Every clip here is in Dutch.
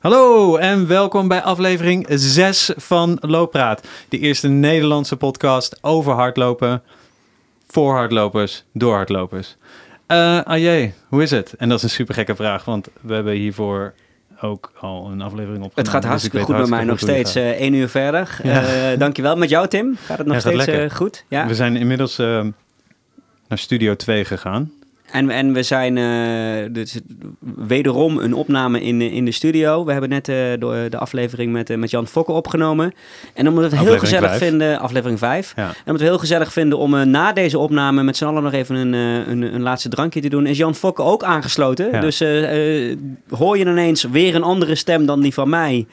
Hallo en welkom bij aflevering 6 van Looppraat. De eerste Nederlandse podcast over hardlopen. Voor hardlopers, door hardlopers. Uh, Ajé, hoe is het? En dat is een super gekke vraag, want we hebben hiervoor ook al een aflevering op. Het gaat dus hartstikke goed bij mij nog steeds. Uh, één uur verder. Ja. Uh, dankjewel. Met jou, Tim? Gaat het nog ja, steeds uh, goed? Ja. We zijn inmiddels naar Studio 2 gegaan. En, en we zijn uh, dus wederom een opname in, in de studio. We hebben net uh, de, de aflevering met, uh, met Jan Fokker opgenomen. En omdat we het heel gezellig 5. vinden, aflevering 5. Ja. En omdat we het heel gezellig vinden om na deze opname met z'n allen nog even een, een, een, laatste drankje te doen, is Jan Fokker ook aangesloten. Ja. Dus hoor je ineens weer een andere stem dan die van mij.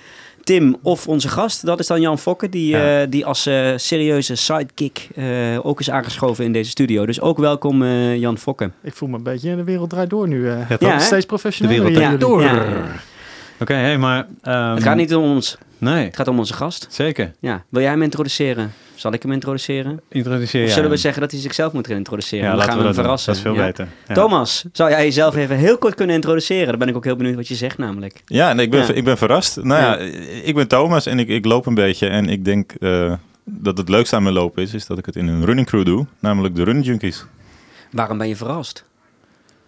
Tim of onze gast, dat is dan Jan Fokke, die, ja. uh, die als uh, serieuze sidekick uh, ook is aangeschoven in deze studio. Dus ook welkom Jan Fokke. Ik voel me een beetje in de wereld draait door nu. ja, ja steeds professioneler. De wereld draait door. Oké, okay, hey, maar... Um... Het gaat niet om ons. Nee. Het gaat om onze gast. Zeker. Ja. Wil jij hem introduceren? Zal ik hem introduceren? Introduceer Of zullen we zeggen dat hij zichzelf moet gaan introduceren? Ja, dan gaan we, hem verrassen. Dat is veel beter. Ja. Thomas, zou jij jezelf even heel kort kunnen introduceren? Dan ben ik ook heel benieuwd wat je zegt namelijk. Ja, nee, ik, ben, ik ben verrast. Nou ja, ik ben Thomas en ik, ik loop een beetje. En ik denk uh, dat het leukste aan mijn lopen is, is dat ik het in een running crew doe. Namelijk de Running Junkies. Waarom ben je verrast?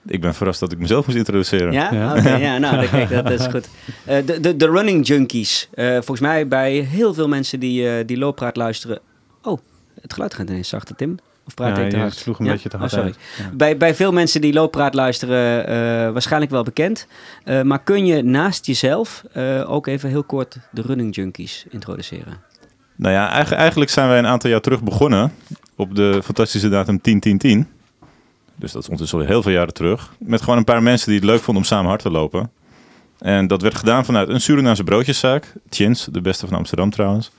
Ik ben verrast dat ik mezelf moest introduceren. Ja? ja. Oké, okay, ja, nou, kijk, dat is goed. Uh, de, de, de running junkies. Uh, volgens mij bij heel veel mensen die, uh, die looppraat luisteren... Oh, het geluid gaat ineens zachter, Tim. Of praat ja, ik te hard? sloeg een ja? beetje te hard oh, sorry. Ja. Bij, bij veel mensen die looppraat luisteren waarschijnlijk wel bekend. maar kun je naast jezelf ook even heel kort de running junkies introduceren? Nou ja, eigenlijk zijn wij een aantal jaar terug begonnen... op de fantastische datum 10-10-10... Dus dat is ondertussen al heel veel jaren terug. Met gewoon een paar mensen die het leuk vonden om samen hard te lopen. En dat werd gedaan vanuit een Surinaamse broodjeszaak. Chins, de beste van Amsterdam trouwens.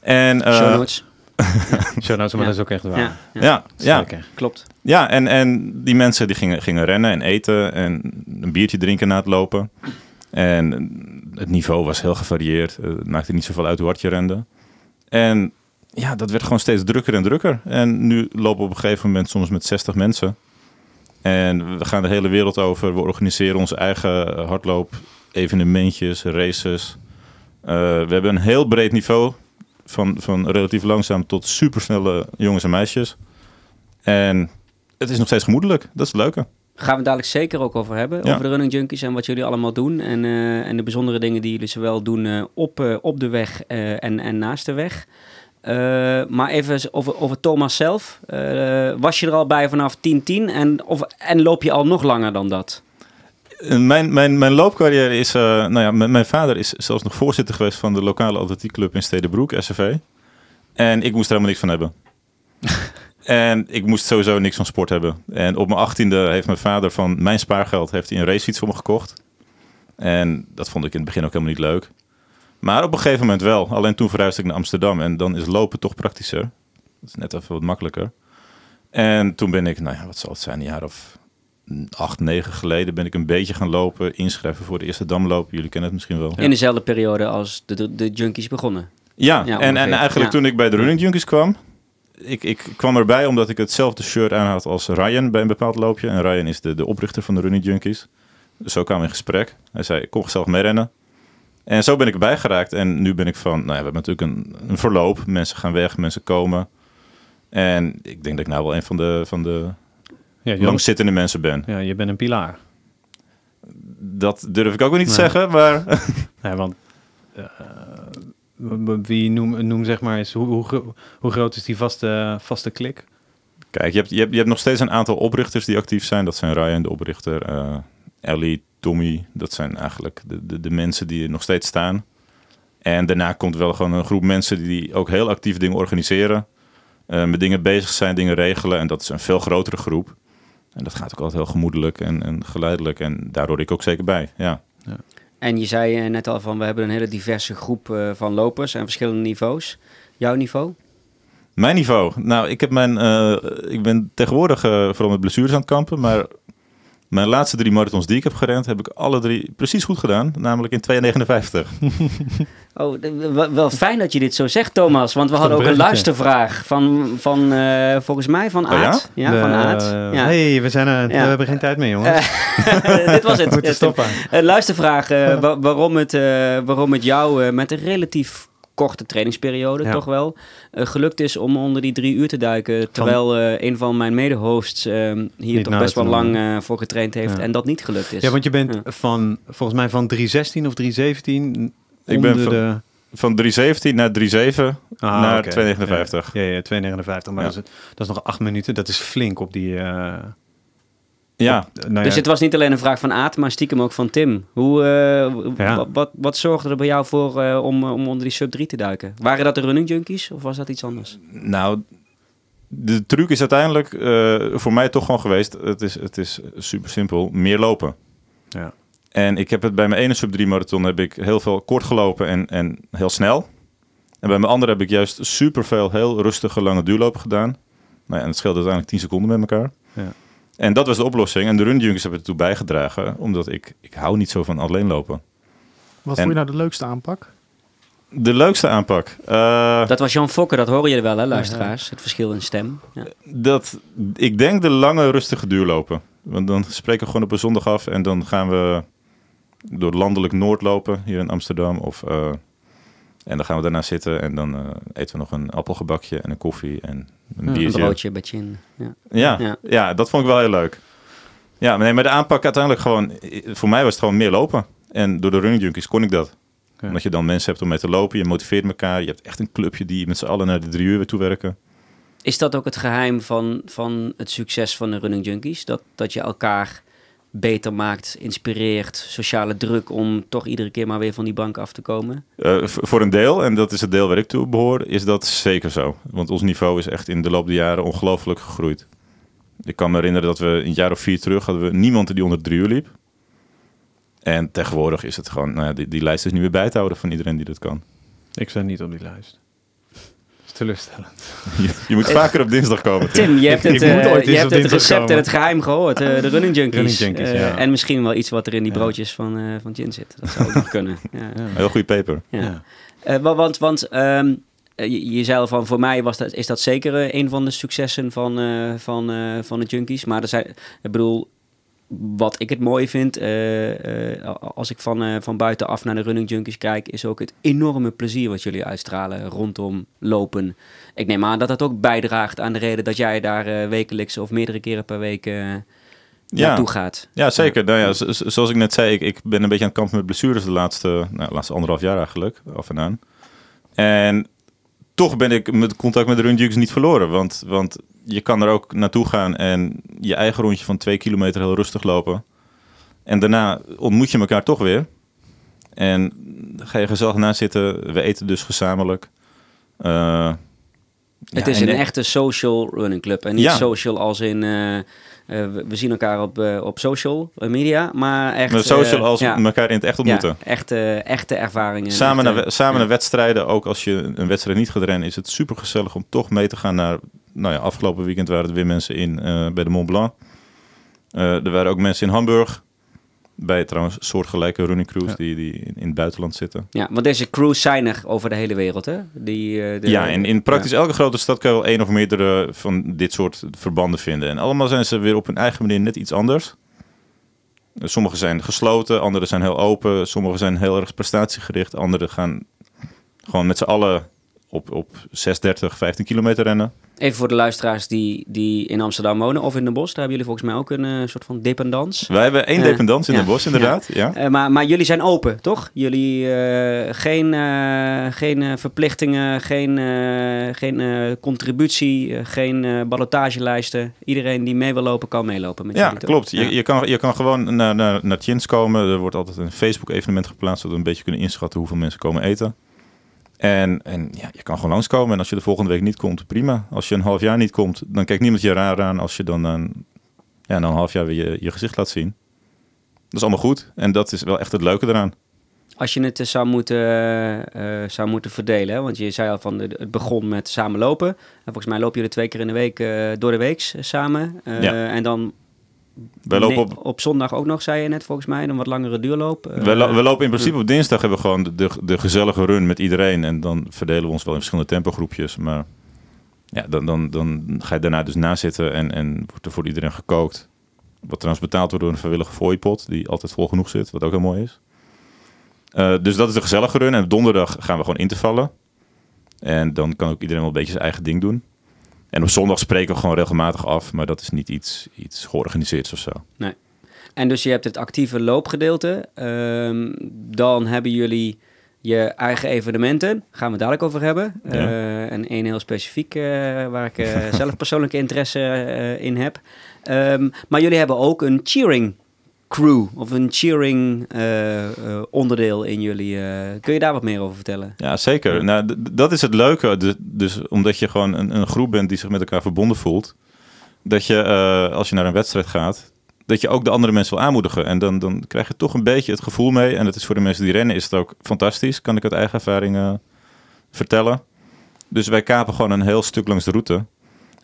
En, uh, Show notes. Show notes, maar dat is ook echt waar. Ja, ja. ja, ja. klopt. Ja, en, en die mensen die gingen, gingen rennen en eten en een biertje drinken na het lopen. En het niveau was heel gevarieerd. Het maakte niet zoveel uit hoe hard je rende. En ja, dat werd gewoon steeds drukker en drukker. En nu lopen we op een gegeven moment soms met 60 mensen. En we gaan de hele wereld over. We organiseren onze eigen hardloop, evenementjes, races. Uh, we hebben een heel breed niveau. Van, van relatief langzaam tot supersnelle jongens en meisjes. En het is nog steeds gemoedelijk. Dat is het leuke. Gaan we dadelijk zeker ook over hebben. Ja. Over de running junkies en wat jullie allemaal doen. En, uh, en de bijzondere dingen die jullie zowel doen uh, op, op de weg en, en naast de weg. Uh, maar even over, over Thomas zelf. Uh, was je er al bij vanaf 10-10 en, of, en loop je al nog langer dan dat? Eh, mijn, mijn, mijn loopcarrière is... Uh, nou ja, mijn, vader is zelfs nog voorzitter geweest van de lokale atletiekclub in Stedenbroek, SCV. En ik moest er helemaal niks van hebben. en ik moest sowieso niks van sport hebben. En op mijn achttiende heeft mijn vader van mijn spaargeld heeft hij een racefiets voor me gekocht. En dat vond ik in het begin ook helemaal niet leuk. Maar op een gegeven moment wel. Alleen toen verhuisde ik naar Amsterdam en dan is lopen toch praktischer. Dat is net even wat makkelijker. En toen ben ik, nou ja, wat zal het zijn, een jaar of acht, negen geleden ben ik een beetje gaan lopen, inschrijven voor de eerste damloop. Jullie kennen het misschien wel. In dezelfde periode als de, de, de Junkies begonnen. Ja, ja en, en eigenlijk toen ik bij de Running Junkies kwam, ik, ik kwam erbij omdat ik hetzelfde shirt aan had als Ryan bij een bepaald loopje. En Ryan is de, de oprichter van de Running Junkies. Dus zo kwamen we in gesprek. Hij zei, ik kom zelf mee rennen. En zo ben ik erbij geraakt. En nu ben ik van, nou ja, we hebben natuurlijk een, een verloop. Mensen gaan weg, mensen komen. En ik denk dat ik nou wel een van de, van de ja, langzittende mensen ben. Ja, je bent een pilaar. Dat durf ik ook wel niet te zeggen, maar... ja, want uh, wie noem, noem zeg maar eens, hoe, hoe, hoe groot is die vaste, vaste klik? Kijk, je hebt, je, hebt, je hebt nog steeds een aantal oprichters die actief zijn. Dat zijn Ryan, de oprichter, uh, Ellie, Tommy, dat zijn eigenlijk de, de, de, mensen die er nog steeds staan. En daarna komt wel gewoon een groep mensen die ook heel actief dingen organiseren. Uh, met dingen bezig zijn, dingen regelen. En dat is een veel grotere groep. En dat gaat ook altijd heel gemoedelijk en, en geleidelijk. En daar hoor ik ook zeker bij, ja. ja. En je zei uh, net al van, we hebben een hele diverse groep uh, van lopers en verschillende niveaus. Jouw niveau? Mijn niveau? Nou, ik, heb mijn, ik ben tegenwoordig vooral met blessures aan het kampen. Maar Mijn laatste drie marathons die ik heb gerend, heb ik alle drie precies goed gedaan. Namelijk in 2,59. Oh, wel fijn dat je dit zo zegt, Thomas. Want we hadden ook een luistervraag van, van uh, volgens mij van oh Aad. ja? ja van Aad. Ja. hey, we, zijn, we hebben geen tijd meer, jongens. dit was het. Moeten stoppen. Een luistervraag uh, waarom, het, waarom het jou met een relatief korte trainingsperiode toch wel uh, gelukt is om onder die drie uur te duiken. Terwijl uh, een van mijn mede-hosts uh, hier toch best wel lang uh, voor getraind heeft en dat niet gelukt is. Ja, want je bent van volgens mij van 316 of 317 Ik ben van, de... van 317 naar 37 ah, naar okay. 259. Ja, ja, ja 259. Maar dat is, dat, is, nog acht minuten. Dat is flink op die... Ja. nou dus het was niet alleen een vraag van Aad, maar stiekem ook van Tim. Hoe, uh, wat, wat, zorgde er bij jou voor uh, om, om onder die sub 3 te duiken? Waren dat de running junkies of was dat iets anders? Nou, de truc is uiteindelijk uh, voor mij toch gewoon geweest. Het is, het is super simpel. Meer lopen. Ja. En ik heb het bij mijn ene sub 3 marathon heb ik heel veel kort gelopen en, en heel snel. En bij mijn andere heb ik juist super veel heel rustige lange duurlopen gedaan. Nou ja, en het scheelde uiteindelijk 10 seconden met elkaar. Ja. En dat was de oplossing. En de run junkies hebben ertoe bijgedragen, omdat ik, ik hou niet zo van alleen lopen. Wat vond je nou de leukste aanpak? De leukste aanpak? Uh, dat was Jan Fokker, dat horen jullie wel hè, luisteraars? Het verschil in stem. Ja. Dat, ik denk de lange, rustige duurlopen. Want dan spreken we gewoon op een zondag af en dan gaan we door landelijk Noord lopen, hier in Amsterdam. Of uh, en dan gaan we daarna zitten en dan uh, eten we nog een appelgebakje en een koffie en een biertje. Een broodje, een beetje Ja. Ja, ja. ja, dat vond ik wel heel leuk. Ja, maar, nee, maar de aanpak uiteindelijk gewoon... Voor mij was het gewoon meer lopen. En door de running junkies kon ik dat. Ja. Omdat je dan mensen hebt om mee te lopen. Je motiveert elkaar. Je hebt echt een clubje die met z'n allen naar de drie uur weer toe werken. Is dat ook het geheim van, van het succes van de running junkies? Dat, dat je elkaar beter maakt, inspireert, sociale druk om toch iedere keer maar weer van die bank af te komen? Uh, voor een deel, en dat is het deel waar ik toe behoor, is dat zeker zo. Want ons niveau is echt in de loop der jaren ongelooflijk gegroeid. Ik kan me herinneren dat we een jaar of vier terug hadden we niemand die onder drie uur liep. En tegenwoordig is het gewoon, nou ja, die, die lijst is niet meer bij te houden van iedereen die dat kan. Ik sta niet op die lijst teleurstellend. Je, je moet vaker op dinsdag komen. Tim, je hebt het, uh, je hebt het recept en het geheim gehoord. Uh, de running junkies. Running junkies uh, En misschien wel iets wat er in die broodjes van, van Gin zit. Dat zou ook nog kunnen. Ja. Heel goede peper. Ja. want want um, je, je, zei al van, voor mij was dat, is dat zeker een van de successen van, van, van de junkies. Maar er zijn, ik bedoel, wat ik het mooi vind, uh, uh, als ik van, uh, van buitenaf naar de running junkies kijk, is ook het enorme plezier wat jullie uitstralen rondom lopen. Ik neem aan dat dat ook bijdraagt aan de reden dat jij daar wekelijks of meerdere keren per week ja. naartoe gaat. Ja, zeker. Nou ja, zoals ik net zei, ik, ik ben een beetje aan het kampen met blessures de laatste, nou, laatste anderhalf jaar eigenlijk, af en aan. En toch ben ik met contact met de running junkies niet verloren, want, want je kan er ook naartoe gaan en je eigen rondje van twee kilometer heel rustig lopen. En daarna ontmoet je elkaar toch weer. En ga je gezellig na zitten. We eten dus gezamenlijk. Uh, het is een echte social running club. En niet social als in... Uh, uh, we zien elkaar op, op social media, maar echt... Met social als ja. elkaar in het echt ontmoeten. Ja, echte, echte ervaringen. Samen, naar, samen naar wedstrijden, ook als je een wedstrijd niet gaat rennen... is het super gezellig om toch mee te gaan naar nou ja, afgelopen weekend waren er weer mensen in bij de Mont Blanc. Er waren ook mensen in Hamburg. Bij trouwens soortgelijke running crews die, die in, het buitenland zitten. Ja, want deze crews zijn er over de hele wereld, hè? Die, uh, de, ja, en in praktisch elke grote stad kan je wel één of meerdere van dit soort verbanden vinden. En allemaal zijn ze weer op hun eigen manier net iets anders. Sommige zijn gesloten, andere zijn heel open. Sommige zijn heel erg prestatiegericht. Andere gaan gewoon met z'n allen op, op 6, 30, 15 kilometer rennen. Even voor de luisteraars die, die in Amsterdam wonen of in Den Bosch. Daar hebben jullie volgens mij ook een uh, soort van dependance. Wij hebben één uh, dependance in ja, Den Bosch, inderdaad. Ja. Uh, maar, maar jullie zijn open, toch? Jullie geen, geen verplichtingen, geen, geen contributie, geen ballotagelijsten. Iedereen die mee wil lopen, kan meelopen met Ja, jullie, klopt. Je, je, kan, je kan gewoon naar, naar, naar Tjins komen. Er wordt altijd een Facebook-evenement geplaatst... zodat we een beetje kunnen inschatten hoeveel mensen komen eten. En, en ja, je kan gewoon langskomen. En als je de volgende week niet komt, prima. Als je een half jaar niet komt, dan kijkt niemand je raar aan als je dan een, ja, dan een half jaar weer je, je gezicht laat zien. Dat is allemaal goed. En dat is wel echt het leuke eraan. Als je het zou moeten, uh, zou moeten verdelen, want je zei al van het begon met samenlopen. En volgens mij lopen jullie twee keer in de week uh, door de week samen. Uh, ja. En dan wij lopen op... op zondag ook nog, zei je net volgens mij, een wat langere duurloop. Uh, we, lo we, lopen in principe op dinsdag hebben we gewoon de, de, gezellige run met iedereen. En dan verdelen we ons wel in verschillende tempogroepjes. Maar ja, dan, dan, dan ga je daarna dus nazitten en, en wordt er voor iedereen gekookt. Wat trouwens betaald wordt door een vrijwillige fooiepot, die altijd vol genoeg zit, wat ook heel mooi is. Uh, dus dat is de gezellige run. En donderdag gaan we gewoon in te vallen. En dan kan ook iedereen wel een beetje zijn eigen ding doen. En op zondag spreken we gewoon regelmatig af, maar dat is niet iets, iets georganiseerd of zo. Nee. En dus je hebt het actieve loopgedeelte. Um, dan hebben jullie je eigen evenementen. Gaan we dadelijk over hebben. Ja. Uh, en één heel specifiek uh, waar ik uh, zelf persoonlijke interesse in heb. Um, maar jullie hebben ook een cheering crew of een cheering uh, uh, onderdeel in jullie. Uh, kun je daar wat meer over vertellen? Ja, zeker. Nou, dat is het leuke. Dus omdat je gewoon een, een, groep bent die zich met elkaar verbonden voelt. Dat je, als je naar een wedstrijd gaat, dat je ook de andere mensen wil aanmoedigen. En dan, dan krijg je toch een beetje het gevoel mee. En dat is voor de mensen die rennen is het ook fantastisch. Kan ik uit eigen ervaring vertellen. Dus wij kapen gewoon een heel stuk langs de route.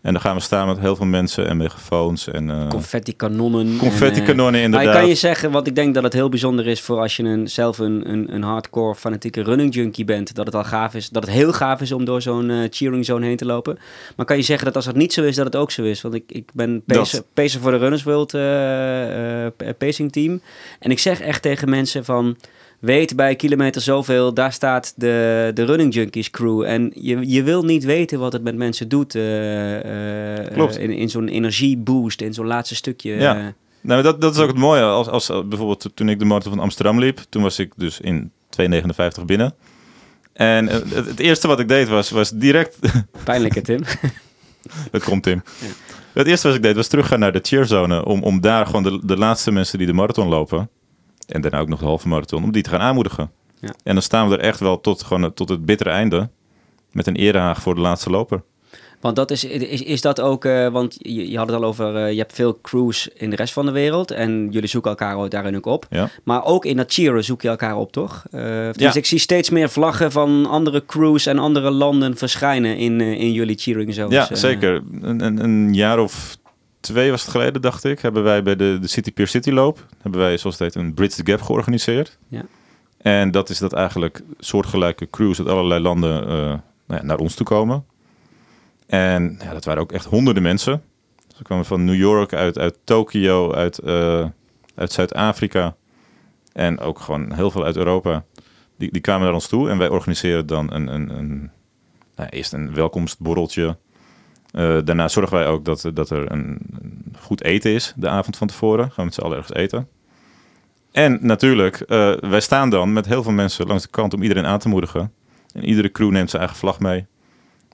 En dan gaan we staan met heel veel mensen en megafoons en... Uh, confetti-kanonnen. Confetti-kanonnen, inderdaad. Maar kan je zeggen, want ik denk dat het heel bijzonder is voor als je een, zelf een, een, een hardcore fanatieke running junkie bent, dat het al gaaf is, dat het heel gaaf is om door zo'n uh, cheering zone heen te lopen. Maar kan je zeggen dat als dat niet zo is, dat het ook zo is? Want ik, ik ben pacer, pacer voor de Runners World uh, pacing team. En ik zeg echt tegen mensen van weet bij kilometer zoveel, daar staat de, de Running Junkies crew. En je, je wil niet weten wat het met mensen doet uh, uh, in, in zo'n energieboost, in zo'n laatste stukje. Ja. Nou, dat, dat is ook het mooie. Als, als, bijvoorbeeld toen ik de marathon van Amsterdam liep, toen was ik dus in 2,59 binnen. En het, het, eerste wat ik deed was, was direct... Pijnlijke, Tim. dat komt, Tim. Ja. Het eerste wat ik deed was teruggaan naar de cheerzone. Om, om daar gewoon de, de laatste mensen die de marathon lopen en daarna ook nog de halve marathon, om die te gaan aanmoedigen. Ja. En dan staan we er echt wel tot, gewoon, tot het bittere einde met een erehaag voor de laatste loper. Want dat is, is, is dat ook, uh, want je, je, had het al over, uh, je hebt veel crews in de rest van de wereld en jullie zoeken elkaar daarin ook op. Ja. Maar ook in dat cheeren zoek je elkaar op, toch? Uh, dus ja. ik zie steeds meer vlaggen van andere crews en andere landen verschijnen in, in jullie cheering zones. Ja, zeker. Een, een, een, jaar of twee was het geleden, dacht ik, hebben wij bij de, de City Pier City loop, hebben wij zoals het heet een Bridge the Gap georganiseerd. Ja. En dat is dat eigenlijk soortgelijke crews uit allerlei landen uh, nou ja, naar ons toe komen. En ja, dat waren ook echt honderden mensen. Ze kwamen van New York, uit, uit Tokio, uit, uh, uit Zuid-Afrika en ook gewoon heel veel uit Europa. Die, die kwamen naar ons toe en wij organiseren dan een, een, een nou, eerst een welkomstborreltje. Uh, daarna zorgen wij ook dat, dat er een, goed eten is de avond van tevoren. Gaan we met z'n allen ergens eten. En natuurlijk, uh, wij staan dan met heel veel mensen langs de kant om iedereen aan te moedigen. En iedere crew neemt zijn eigen vlag mee.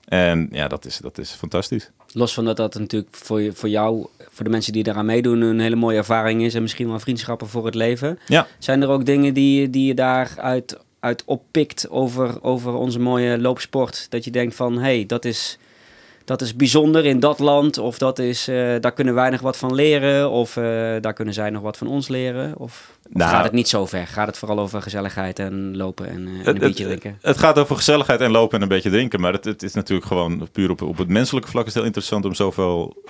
En ja, dat is, dat is fantastisch. Los van dat dat natuurlijk voor, je, voor jou, voor de mensen die eraan meedoen, een hele mooie ervaring is. En misschien wel vriendschappen voor het leven. Ja. Zijn er ook dingen die, die je daaruit uit oppikt over, over onze mooie loopsport? Dat je denkt van, hé, hey, dat is dat is bijzonder in dat land. Of dat is, uh, daar kunnen wij nog wat van leren. Of uh, daar kunnen zij nog wat van ons leren. Of, nou, gaat het niet zo ver? Gaat het vooral over gezelligheid en lopen en, uh, en een beetje drinken? Het, gaat over gezelligheid en lopen en een beetje drinken. Maar het, het is natuurlijk gewoon puur op, op het menselijke vlak is heel interessant om zoveel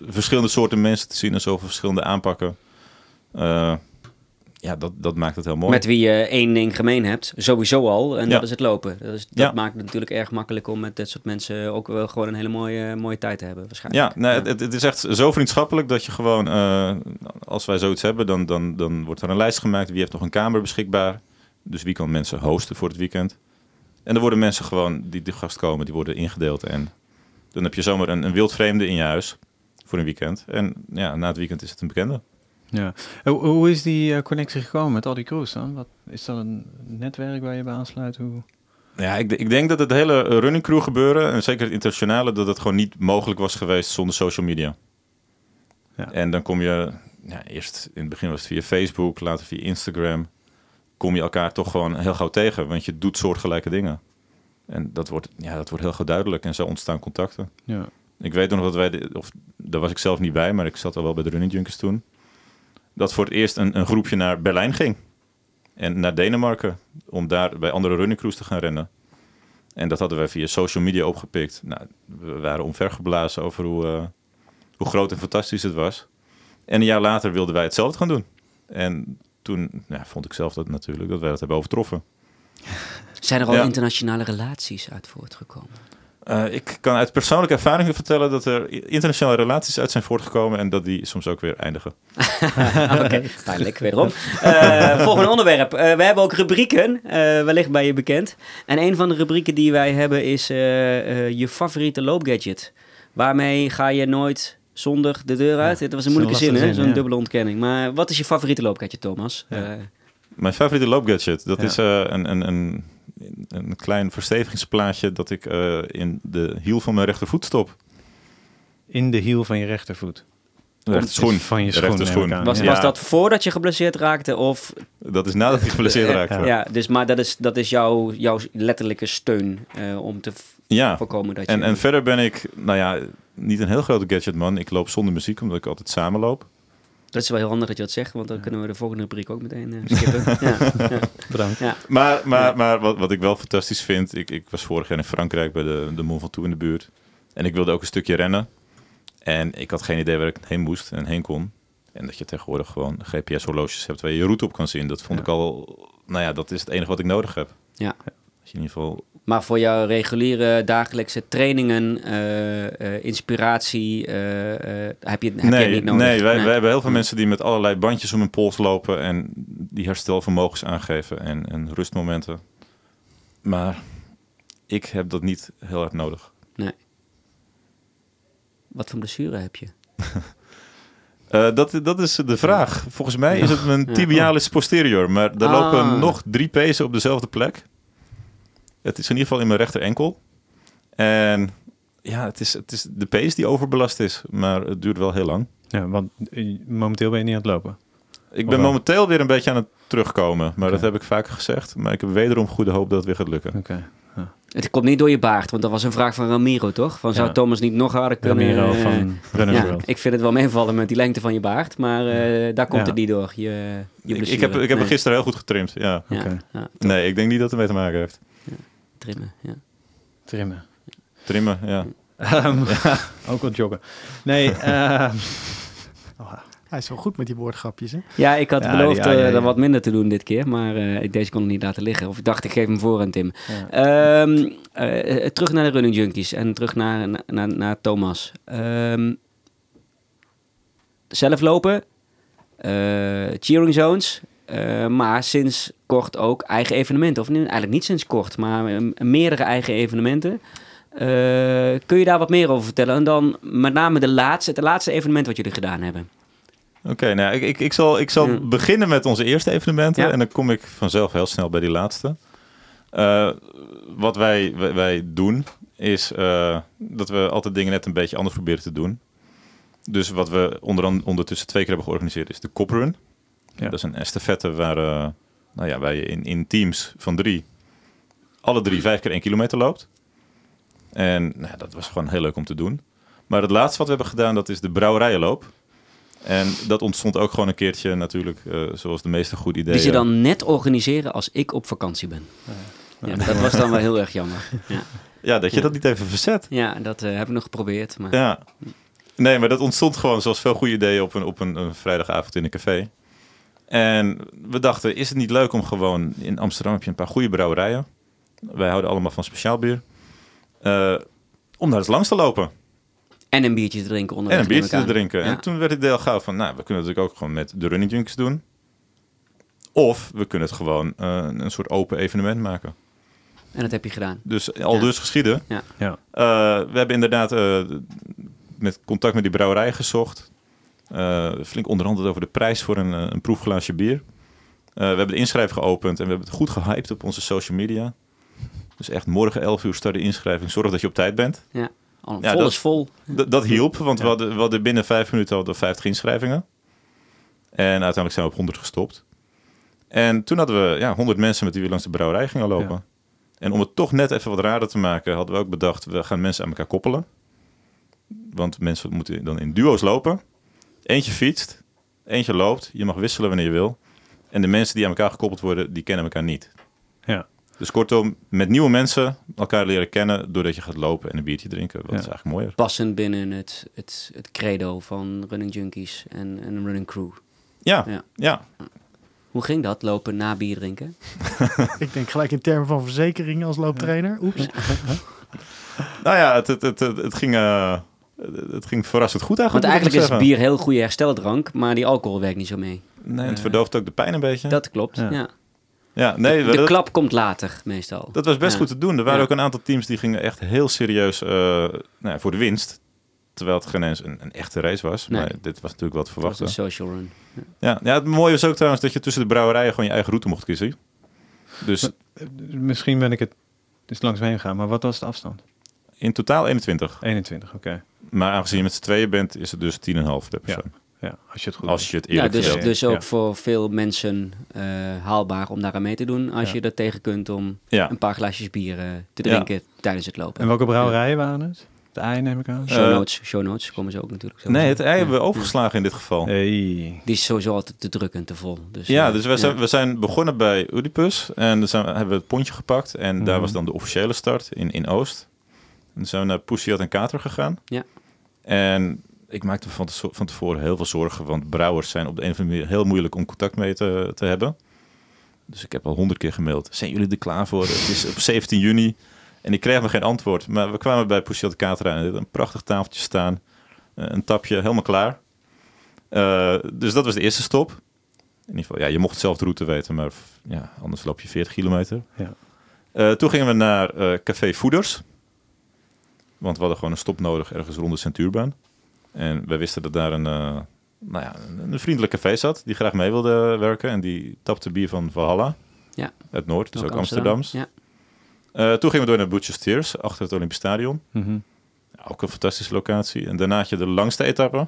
verschillende soorten mensen te zien en zoveel verschillende aanpakken ja, dat, dat maakt het heel mooi. Met wie je één ding gemeen hebt, sowieso al. En dat is het lopen. Dat, is, dat maakt het natuurlijk erg makkelijk om met dit soort mensen ook wel gewoon een hele mooie, mooie tijd te hebben, waarschijnlijk. Ja, nee, Het, het, is echt zo vriendschappelijk dat je gewoon, uh, als wij zoiets hebben, dan, dan, dan wordt er een lijst gemaakt. Wie heeft nog een kamer beschikbaar? Dus wie kan mensen hosten voor het weekend? En dan worden mensen gewoon, die de gast komen, die worden ingedeeld. En dan heb je zomaar een, een wildvreemde in je huis voor een weekend. En ja, na het weekend is het een bekende. Ja. Hoe, is die uh, connectie gekomen met al die crews dan? Wat, is dat een netwerk waar je bij aansluit? Hoe... Ja, ik, ik, denk dat het hele running crew gebeuren, en zeker het internationale, dat het gewoon niet mogelijk was geweest zonder social media. Ja. En dan kom je, ja, eerst in het begin was het via Facebook, later via Instagram, kom je elkaar toch gewoon heel gauw tegen, want je doet soortgelijke dingen. En dat wordt, ja, dat wordt heel gauw duidelijk en zo ontstaan contacten. Ja. Ik weet nog dat wij, of daar was ik zelf niet bij, maar ik zat al wel bij de Running Junkies toen dat voor het eerst een, een groepje naar Berlijn ging. En naar Denemarken, om daar bij andere runningcrews te gaan rennen. En dat hadden wij via social media opgepikt. Nou, we waren omvergeblazen over hoe, uh, hoe groot en fantastisch het was. En een jaar later wilden wij hetzelfde gaan doen. En toen ja, vond ik zelf dat natuurlijk, dat wij dat hebben overtroffen. Zijn er al internationale relaties uit voortgekomen? Uh, ik kan uit persoonlijke ervaringen vertellen dat er internationale relaties uit zijn voortgekomen en dat die soms ook weer eindigen. Oké, okay, pijnlijk wederom. Uh, volgende onderwerp. Uh, we hebben ook rubrieken, wellicht bij je bekend. En een van de rubrieken die wij hebben is je favoriete loopgadget. Waarmee ga je nooit zonder de deur uit? Dit was een moeilijke zin, hè? Zo'n dubbele ontkenning. Maar wat is je favoriete loopgadget, Thomas? Mijn favoriete loopgadget, dat is een, een, een een klein verstevigingsplaatje dat ik uh, in de hiel van mijn rechtervoet stop. In de hiel van je rechtervoet? De rechterschoen. Van je schoen. Schoen. Was, was dat voordat je geblesseerd raakte? Of... Dat is nadat ik geblesseerd raakte. Ja, dus, maar dat is, dat is jouw, jouw letterlijke steun uh, om te ja. voorkomen dat je... En, en verder ben ik, nou ja, niet een heel grote gadgetman. Ik loop zonder muziek, omdat ik altijd samen loop. Dat is wel heel handig dat je dat zegt, want dan kunnen we de volgende rubriek ook meteen uh, skippen. ja, ja. Bedankt. Ja. Maar, maar, maar wat, wat ik wel fantastisch vind, ik, ik was vorig jaar in Frankrijk bij de, de Mont Ventoux in de buurt. En ik wilde ook een stukje rennen. En ik had geen idee waar ik heen moest en heen kon. En dat je tegenwoordig gewoon GPS-horloges hebt waar je je route op kan zien. Dat vond ik al, nou ja, dat is het enige wat ik nodig heb. Ja. Als je in ieder geval maar voor jouw reguliere dagelijkse trainingen, uh, uh, inspiratie, uh, heb, je, heb nee, je niet nodig? Nee, wij, wij hebben heel veel mensen die met allerlei bandjes om hun pols lopen en die herstelvermogens aangeven en, en rustmomenten. Maar ik heb dat niet heel erg nodig. Nee. Wat voor blessure heb je? dat, dat is de vraag. Volgens mij is het mijn tibialis posterior, maar er lopen ah. nog drie pezen op dezelfde plek. Het is in ieder geval in mijn rechter enkel. En ja, het is, het is de pace die overbelast is, maar het duurt wel heel lang. Ja, want eh, momenteel ben je niet aan het lopen? Ik ben momenteel weer een beetje aan het terugkomen, maar dat heb ik vaker gezegd. Maar ik heb wederom goede hoop dat het weer gaat lukken. Oké. Ja. Het komt niet door je baard, want dat was een vraag van Ramiro, toch? Van zou Thomas niet nog harder kunnen... Ramiro uh, van Runners ja, Ik vind het wel meevallen met die lengte van je baard, maar uh, daar komt het niet door, je, je ik, ik, heb, ik heb hem gisteren heel goed getrimd, ja. Okay. nee, ik denk niet dat het ermee te maken heeft. Trimmen, ja. Trimmen. Trimmen, ja. Um, ook wel joggen. Nee, uh, oh, hij is wel goed met die woordgrapjes, hè? Ja, ik had beloofd ja, er wat minder te doen dit keer, maar uh, ik deze kon het niet laten liggen. Of ik dacht, ik geef hem voor aan Tim. Um, uh, terug naar de running junkies en terug naar, naar, naar Thomas. Um, zelf lopen, cheering zones, uh, maar sinds kort ook eigen evenementen. Of eigenlijk niet sinds kort, maar meerdere eigen evenementen. Uh, kun je daar wat meer over vertellen? En dan met name de laatste, het laatste evenement wat jullie gedaan hebben. Oké, nou ik, ik, ik zal, ik zal beginnen met onze eerste evenementen. En dan kom ik vanzelf heel snel bij die laatste. Uh, wat wij, wij, wij, doen, is dat we altijd dingen net een beetje anders proberen te doen. Dus wat we onder, ondertussen twee keer hebben georganiseerd is de Cop Run. Ja. Dat is een estafette waar, uh, nou ja, waar je in, in teams van drie, alle drie vijf keer één kilometer loopt. En nou, dat was gewoon heel leuk om te doen. Maar het laatste wat we hebben gedaan, dat is de brouwerijenloop. En dat ontstond ook gewoon een keertje natuurlijk, uh, zoals de meeste goede ideeën. Die je dan net organiseren als ik op vakantie ben. Ja, dat was dan wel heel erg jammer. Ja, ja dat je dat niet even verzet. Ja, dat uh, heb ik nog geprobeerd. Maar... Ja. Nee, maar dat ontstond gewoon zoals veel goede ideeën op een, op een, een vrijdagavond in een café. En we dachten, is het niet leuk om gewoon... In Amsterdam heb je een paar goede brouwerijen. Wij houden allemaal van speciaal bier. Uh, om daar eens langs te lopen. En een biertje te drinken onder En een biertje te drinken. En toen werd ik deel gauw van, nou, we kunnen het natuurlijk ook gewoon met de running junkies doen. Of we kunnen het gewoon uh, een soort open evenement maken. En dat heb je gedaan. Dus al dus geschieden. Ja. ja. Uh, we hebben inderdaad met contact met die brouwerij gezocht. Uh, flink onderhandeld over de prijs voor een, eh, een proefglaasje bier. Uh, we hebben de inschrijving geopend en we hebben het goed gehyped op onze social media. Dus echt morgen 11 uur start de inschrijving. Zorg dat je op tijd bent. Ja, vol dat, is vol. Dat hielp, want we, hadden, we hadden binnen vijf minuten al 50 inschrijvingen. En uiteindelijk zijn we op 100 gestopt. En toen hadden we ja, 100 mensen met wie we langs de brouwerij gingen lopen. En om het toch net even wat raarder te maken, hadden we ook bedacht, we gaan mensen aan elkaar koppelen. Want mensen moeten dan in duo's lopen. Eentje fietst, eentje loopt. Je mag wisselen wanneer je wil. En de mensen die aan elkaar gekoppeld worden, die kennen elkaar niet. Ja. Dus kortom, met nieuwe mensen elkaar leren kennen doordat je gaat lopen en een biertje drinken. Dat is eigenlijk mooier. Passend binnen het, het, het credo van Running Junkies en, en Running Crew. Ja, ja. ja. Hoe ging dat, lopen na bier drinken? ik denk gelijk in termen van verzekering als looptrainer. Oeps. nou ja, het, het, het, het ging... Uh, het ging verrassend goed eigenlijk. Want eigenlijk is bier heel goede hersteldrank, maar die alcohol werkt niet zo mee. Nee, het verdooft ook de pijn een beetje. Dat klopt, ja. ja. nee, de, klap komt later, meestal. Dat was best goed te doen. Er waren ook een aantal teams die gingen echt heel serieus uh, nou ja, voor de winst. Terwijl het geen eens een, een echte race was. Maar dit was natuurlijk wat verwachten. een social run. Ja. ja, het mooie was ook trouwens dat je tussen de brouwerijen gewoon je eigen route mocht kiezen. Dus... Eh, misschien ben ik het dus langs heen gegaan, maar wat was de afstand? In totaal 21. 21, oké. Maar aangezien je met z'n tweeën bent, is het dus 10,5 per persoon. Ja. als je het goed Als je het eerlijk ja, dus, dus ook voor veel mensen uh, haalbaar om daaraan mee te doen. Als je er tegen kunt om een paar glaasjes bier uh, te drinken tijdens het lopen. En welke brouwerijen waren het? De ei neem ik aan. Show eh, notes, show notes komen ze ook natuurlijk. Zo nee, het ei hebben we overgeslagen in dit geval. Hey. Die is sowieso altijd te druk en te vol. Dus, ja, dus we zijn, we zijn begonnen bij Oedipus en dan zijn, hebben we het pontje gepakt. En daar mhm. was dan de officiële start in, in Oost. En dan zijn we naar Poussiat en Kater gegaan. Ja. En ik maakte me van, van tevoren heel veel zorgen, want brouwers zijn op de een of andere manier heel moeilijk om contact mee te, te hebben. Dus ik heb al honderd keer gemaild. Zijn jullie er klaar voor? Het is op 17 juni. En ik kreeg nog geen antwoord. Maar we kwamen bij Poussiat Catera en een prachtig tafeltje staan. Eh, een tapje, helemaal klaar. Uh, dus dat was de eerste stop. In ieder geval, ja, je mocht zelf de route weten, maar ja, anders loop je 40 kilometer. Ja. Uh, toen gingen we naar uh, Café Voeders. Want we hadden gewoon een stop nodig ergens rond de Centuurbaan. En wij wisten dat daar een, uh, nou ja, een vriendelijk café zat die graag mee wilde werken. En die tapte bier van Valhalla. Ja. Het Noord, dus ook, ook Amsterdams. Ja. Uh, toen gingen we door naar Butcher's Tears, achter het Olympisch Stadion. Mm ook een fantastische locatie. En daarna had je de langste etappe.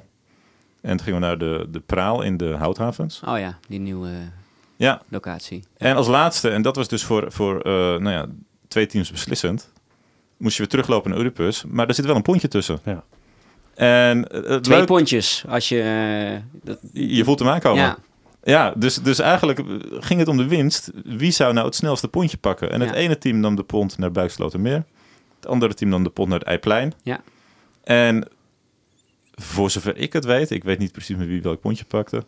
En toen gingen we naar de, de Praal in de Houthavens. Oh ja, die nieuwe ja. locatie. En als laatste, en dat was dus voor, voor uh, nou ja, twee teams beslissend, moest je weer teruglopen naar Oedipus. Maar er zit wel een pontje tussen. Ja. En het Twee pontjes, als je... Uh, dat... Je voelt hem aankomen. Ja. Ja, dus, dus eigenlijk ging het om de winst. Wie zou nou het snelste pontje pakken? En het ene team nam de pont naar Buikslotermeer. Het andere team nam de pont naar het Eiplein. Ja. En voor zover ik het weet, ik weet niet precies met wie welk pontje pakte,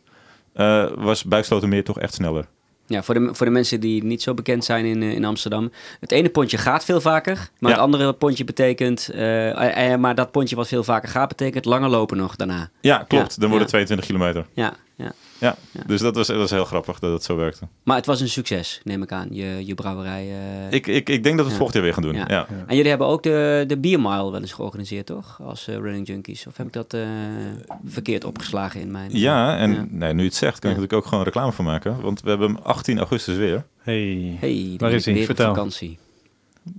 uh, was Buikslotermeer toch echt sneller. Ja, voor de, voor de mensen die niet zo bekend zijn in, eh, in Amsterdam. Het ene pontje gaat veel vaker, maar het andere pontje betekent... Uh, maar dat pontje wat veel vaker gaat, betekent langer lopen nog daarna. Ja, klopt. Dan worden 22 kilometer. Ja, ja. Ja, dus dat was, dat was heel grappig dat het zo werkte. Maar het was een succes, neem ik aan, je, je brouwerij. Uh... Ik, ik, ik denk dat we het volgend jaar weer gaan doen. Ja. En jullie hebben ook de, de Biermile wel eens georganiseerd, toch? Als Running Junkies. Of heb ik dat verkeerd opgeslagen in mijn... Ja, en Nee, nu je het zegt, kan ik natuurlijk ook gewoon reclame voor maken. Want we hebben hem 18 augustus weer. Hey, hey waar is hij? Vertel. vakantie.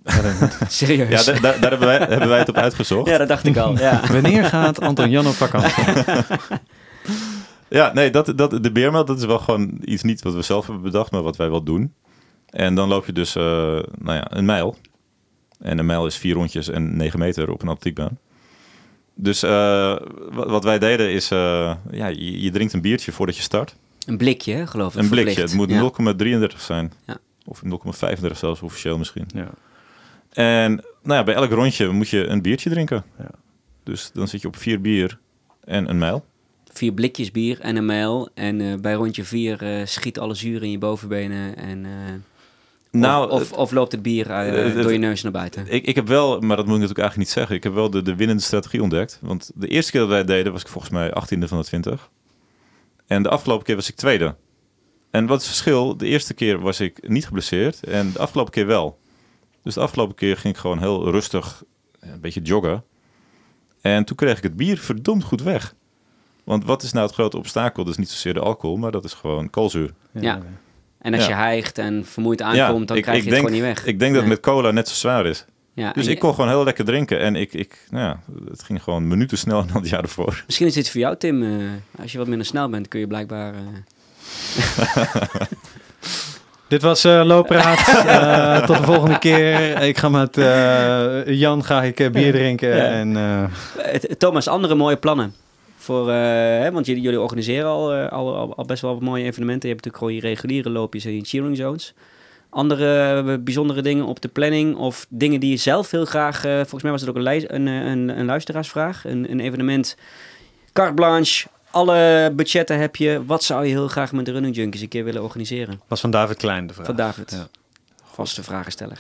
Serieus? Ja, daar, daar hebben, wij, hebben wij het op uitgezocht. Ja, dat dacht ik al. Ja. Wanneer gaat Anton Jan op vakantie? ja, nee, dat, dat, de beermeld dat is wel gewoon iets niet wat we zelf hebben bedacht, maar wat wij wel doen. En dan loop je dus uh, nou ja, een mijl. En een mijl is vier rondjes en negen meter op een atletiekbaan. Dus uh, wat, wij deden is, uh, ja, je, je, drinkt een biertje voordat je start. Een blikje, geloof ik. Een blikje, het moet ja. 0,33 zijn. Ja. Of 0,35 zelfs officieel misschien. Ja. En nou ja, bij elk rondje moet je een biertje drinken. Ja. Dus dan zit je op vier bier en een mijl. Vier blikjes bier en een mijl. En uh, bij rondje vier uh, schiet alle zuur in je bovenbenen. En, uh, nou, of, of, of, loopt het bier door je neus naar buiten? Ik, ik heb wel, maar dat moet ik natuurlijk eigenlijk niet zeggen. Ik heb wel de, de winnende strategie ontdekt. Want de eerste keer dat wij deden was ik volgens mij 18e van de 20. En de afgelopen keer was ik tweede. En wat is het verschil? De eerste keer was ik niet geblesseerd en de afgelopen keer wel. Dus de afgelopen keer ging ik gewoon heel rustig een beetje joggen. En toen kreeg ik het bier verdomd goed weg. Want wat is nou het grote obstakel? Dat is niet zozeer de alcohol, maar dat is gewoon koolzuur. Ja. En als je hijgt en vermoeid aankomt, dan krijg je het gewoon niet weg. Ik denk dat het met cola net zo zwaar is. Ja, dus ik kon gewoon heel lekker drinken. En ik, ik, nou ja, het ging gewoon minuten sneller dan het jaar ervoor. Misschien is dit voor jou, Tim. Uh, als je wat minder snel bent, kun je blijkbaar... Uh... Dit was uh, Loopraad. uh, tot de volgende keer. Ik ga met uh, Jan ga ik bier drinken. Ja. En, Thomas, andere mooie plannen? Voor, hè, want jullie, jullie organiseren al, al, al, best wel wat mooie evenementen. Je hebt natuurlijk gewoon je reguliere loopjes en je cheering zones. andere bijzondere dingen op de planning of dingen die je zelf heel graag... volgens mij was het ook een, een, een, een luisteraarsvraag, een, een evenement. Carte blanche, alle budgetten heb je. Wat zou je heel graag met de Running Junkies een keer willen organiseren? Was van David Klein de vraag. Van David. Ja. Vaste vragensteller.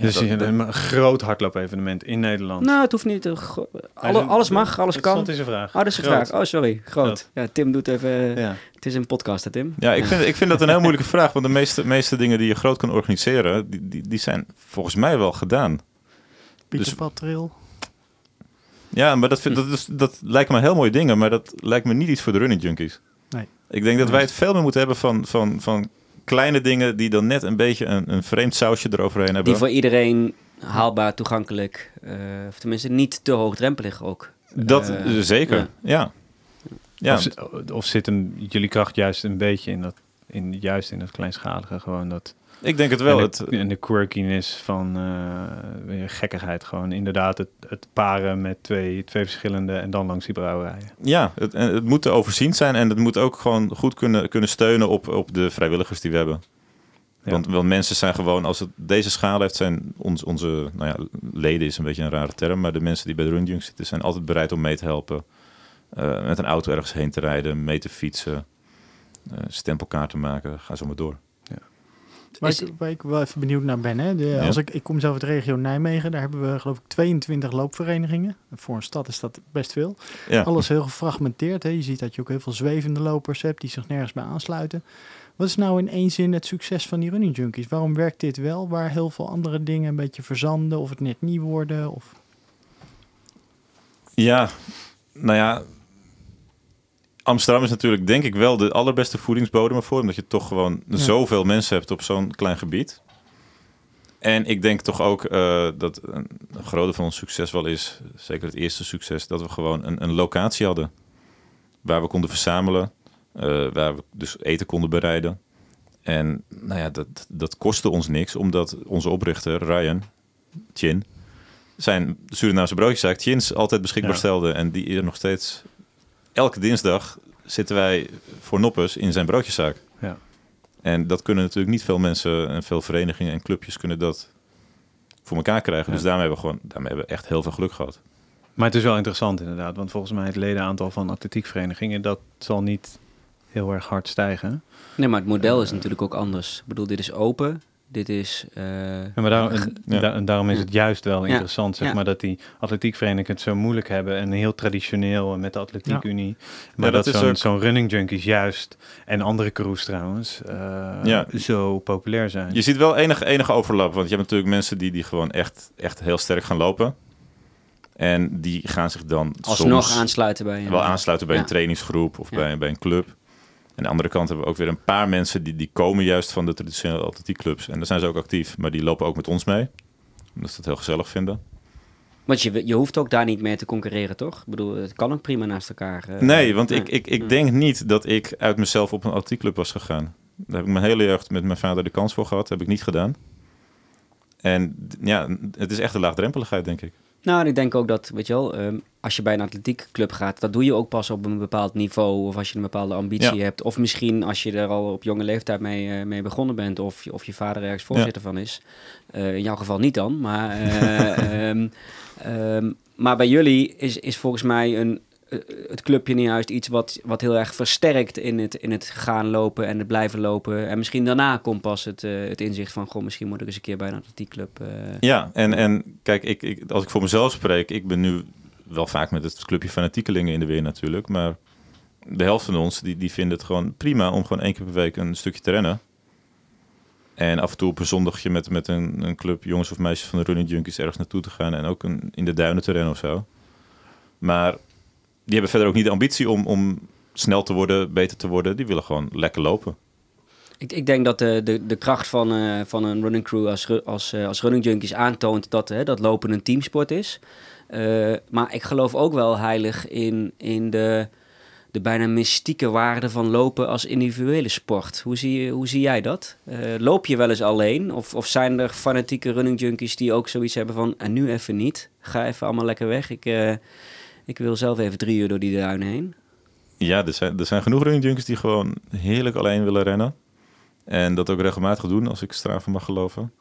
Dus dat, een groot hardloop-evenement in Nederland. Nou, het hoeft niet. Alle, alles mag, alles kan. Dat is een vraag. Oh, dat is een vraag. Oh, sorry. Groot. Ja, Tim doet even... Ja. Het is een podcast, hè, Tim? Ja, ik vind, ik vind dat een heel moeilijke vraag. Want de meeste, meeste dingen die je groot kan organiseren... die, die, die zijn volgens mij wel gedaan. Pieter dus, ja, maar dat, vind, dat, is, dat lijken me heel mooie dingen, maar dat lijkt me niet iets voor de running junkies. Nee. Ik denk dat wij het veel meer moeten hebben van, van, van kleine dingen die dan net een beetje een, een vreemd sausje eroverheen hebben. Die voor iedereen haalbaar, toegankelijk, uh, of tenminste niet te hoogdrempelig ook. Dat uh, zeker, ja. ja. Of, of, zit hem jullie kracht juist een beetje in dat, in, juist in dat kleinschalige, gewoon dat ik denk het wel. En de, het, en de quirkiness van uh, gekkigheid. Gewoon inderdaad het, het paren met twee, twee verschillende en dan langs die brouwerijen. Ja, het, het moet te overzien zijn en het moet ook gewoon goed kunnen, kunnen steunen op, op de vrijwilligers die we hebben. Want, want mensen zijn gewoon, als het deze schaal heeft, zijn ons, onze nou ja, leden is een beetje een rare term, maar de mensen die bij de Run zitten zijn altijd bereid om mee te helpen. Uh, met een auto ergens heen te rijden, mee te fietsen, uh, stempelkaarten maken, ga zo maar door. Waar, ik, waar ik wel even benieuwd naar ben. Hè? De, als ik, ik kom zelf uit de regio Nijmegen. Daar hebben we geloof ik 22 loopverenigingen. Voor een stad is dat best veel. Ja. Alles heel gefragmenteerd. Hè? Je ziet dat je ook heel veel zwevende lopers hebt die zich nergens bij aansluiten. Wat is nou in één zin het succes van die running junkies? Waarom werkt dit wel waar heel veel andere dingen een beetje verzanden of het net niet worden? Of... Ja, nou ja, Amsterdam is natuurlijk denk ik wel de allerbeste voedingsbodem ervoor. Omdat je toch gewoon zoveel mensen hebt op zo'n klein gebied. En ik denk toch ook uh, dat een grote van ons succes wel is, zeker het eerste succes, dat we gewoon een, een locatie hadden. Waar we konden verzamelen, uh, waar we dus eten konden bereiden. En nou ja, dat, dat kostte ons niks, omdat onze oprichter, Ryan Chin, zijn Surinaamse broodjeszaak Chins altijd beschikbaar stelde. En die er nog steeds elke dinsdag zitten wij voor Noppes in zijn broodjeszaak. Ja. En dat kunnen natuurlijk niet veel mensen en veel verenigingen en clubjes kunnen dat voor elkaar krijgen. Dus daarmee hebben, we gewoon, daarmee hebben we echt heel veel geluk gehad. Maar het is wel interessant inderdaad, want volgens mij het ledenaantal van atletiekverenigingen, dat zal niet heel erg hard stijgen. Nee, maar het model is natuurlijk ook anders. Ik bedoel, dit is open. Dit is. Uh, ja, maar daarom, en, daarom is het juist wel interessant, zeg maar, dat die atletiekverenigingen het zo moeilijk hebben en heel traditioneel met de Atletiekunie. Maar dat, dat zo'n running junkies juist en andere crews trouwens uh, zo populair zijn. Je ziet wel enige, enige overlap, want je hebt natuurlijk mensen die, die gewoon echt, echt heel sterk gaan lopen. En die gaan zich dan alsnog aansluiten bij een, wel aansluiten bij een trainingsgroep of bij, bij een club. Aan de andere kant hebben we ook weer een paar mensen die, die komen juist van de traditionele atletiekclubs. En daar zijn ze ook actief, maar die lopen ook met ons mee. Omdat ze het heel gezellig vinden. Want je, je hoeft ook daar niet mee te concurreren, toch? Ik bedoel, het kan ook prima naast elkaar. Uh, nee, want ik, ik, ik denk niet dat ik uit mezelf op een atletiekclub was gegaan. Daar heb ik mijn hele jeugd met mijn vader de kans voor gehad. heb ik niet gedaan. En ja, het is echt een laagdrempeligheid, denk ik. Nou, ik denk ook dat, weet je wel, ehm, als je bij een atletiekclub gaat, dat doe je ook pas op een bepaald niveau. Of als je een bepaalde ambitie hebt. Of misschien als je er al op jonge leeftijd mee, uh, mee begonnen bent. Of, of je vader ergens voorzitter van is. Uh, in jouw geval niet dan. Maar, um, maar bij jullie is, is volgens mij een, eh, het clubje niet juist iets wat, wat heel erg versterkt in het, in het gaan lopen en het blijven lopen. En misschien daarna komt pas het, uh, het inzicht van, goh, misschien moet ik eens een keer bij een atletiekclub. Uh, ja, en, en kijk, ik, ik, als ik voor mezelf spreek, ik ben nu wel vaak met het clubje fanatiekelingen in de weer natuurlijk, maar de helft van ons die, die vinden het gewoon prima om gewoon één keer per week een stukje te rennen. En af en toe op een zondagje met, met een, een club jongens of meisjes van de Running Junkies ergens naartoe te gaan en ook een, in de duinen te rennen of zo. Maar die hebben verder ook niet de ambitie om, om snel te worden, beter te worden. Die willen gewoon lekker lopen. Ik, ik denk dat de, de, de kracht van, uh, van een running crew als, als, uh, als running junkies aantoont dat, uh, dat lopen een teamsport is. Maar ik geloof ook wel heilig in, in de, de bijna mystieke waarde van lopen als individuele sport. Hoe zie, hoe zie jij dat? loop je wel eens alleen? Of, of zijn er fanatieke running junkies die ook zoiets hebben van... en nu even niet, ga even allemaal lekker weg. Ik ik wil zelf even drie uur door die duinen heen. Ja, er zijn, er zijn genoeg running junkies die gewoon heerlijk alleen willen rennen. En dat ook regelmatig doen, als ik Strava mag geloven.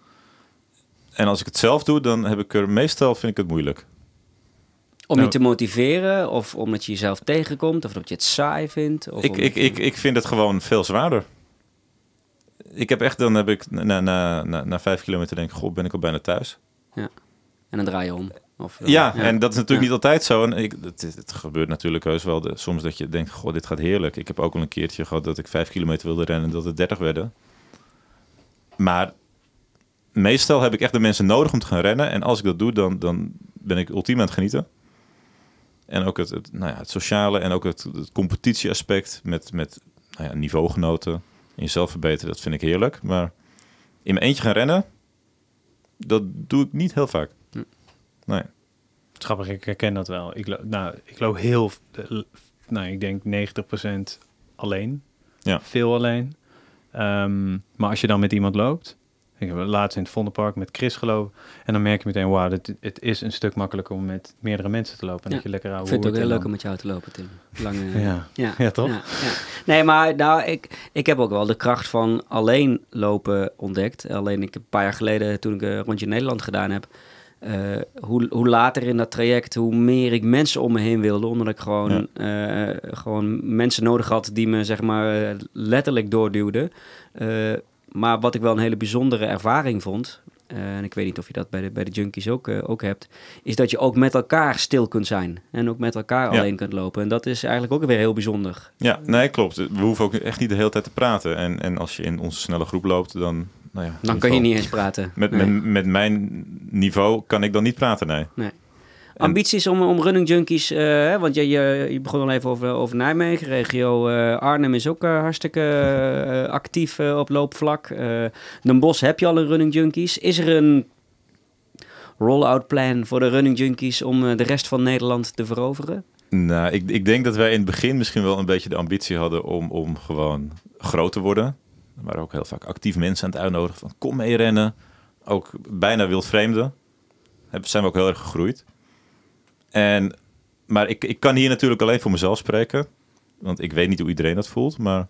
En als ik het zelf doe, dan heb ik er meestal vind ik het moeilijk. Om je te motiveren, of omdat je jezelf tegenkomt, of omdat je het saai vindt? Of ik, ik, ik, ik vind het gewoon veel zwaarder. Ik heb echt, dan heb ik na, na, na, na vijf kilometer denk ik, god, ben ik al bijna thuis. Ja, en dan draai je om. Of, ja, en dat is natuurlijk niet altijd zo. En ik, het, het gebeurt natuurlijk heus wel de, soms dat je denkt, goh, dit gaat heerlijk. Ik heb ook al een keertje gehad dat ik vijf kilometer wilde rennen en dat het 30 werden. Maar meestal heb ik echt de mensen nodig om te gaan rennen. En als ik dat doe, dan, dan ben ik ultiem aan het genieten. En ook het, het, nou ja, het sociale en ook het, het competitieaspect met, met nou ja, niveaugenoten. En jezelf verbeteren, dat vind ik heerlijk. Maar in mijn eentje gaan rennen, dat doe ik niet heel vaak. Hm. Nee. Grappig, ik herken dat wel. Ik, loop, nou, ik loop heel, nou, ik denk 90% alleen. Ja. Veel alleen. Um, maar als je dan met iemand loopt, ik heb laatst in het Vondelpark met Chris gelopen. En dan merk je meteen, wauw, het, het is een stuk makkelijker om met meerdere mensen te lopen. En dat je lekker Ik vind het ook heel leuk om met jou te lopen, Tim. Lange, ja. Ja. ja, toch? Ja, Nee, maar nou, ik, ik heb ook wel de kracht van alleen lopen ontdekt. Alleen ik een paar jaar geleden, toen ik een rondje Nederland gedaan heb... Uh, hoe, hoe later in dat traject, hoe meer ik mensen om me heen wilde. Omdat ik gewoon, uh, gewoon mensen nodig had die me zeg maar letterlijk doorduwden. Maar wat ik wel een hele bijzondere ervaring vond, uh, en ik weet niet of je dat bij de, bij de junkies ook, uh, ook hebt, is dat je ook met elkaar stil kunt zijn. En ook met elkaar alleen kunt lopen. En dat is eigenlijk ook weer heel bijzonder. Ja, nee, klopt. We hoeven ook echt niet de hele tijd te praten. En, en als je in onze snelle groep loopt, dan... Nou ja, dan kan je niet eens praten. Met, met, met mijn niveau kan ik dan niet praten, nee. Nee ambities om, om running junkies, uh, want je, je, je, begon al even over, over Nijmegen. Regio uh, Arnhem is ook uh, hartstikke actief op loopvlak. Den Bosch heb je al een running junkies. Is er een roll-out plan voor de running junkies om de rest van Nederland te veroveren? Nou, ik, ik denk dat wij in het begin misschien wel een beetje de ambitie hadden om, om gewoon groot te worden. Maar ook heel vaak actief mensen aan het uitnodigen van kom mee rennen. Ook bijna wildvreemden. Zijn we ook heel erg gegroeid. En, maar ik, ik kan hier natuurlijk alleen voor mezelf spreken. Want ik weet niet hoe iedereen dat voelt. Maar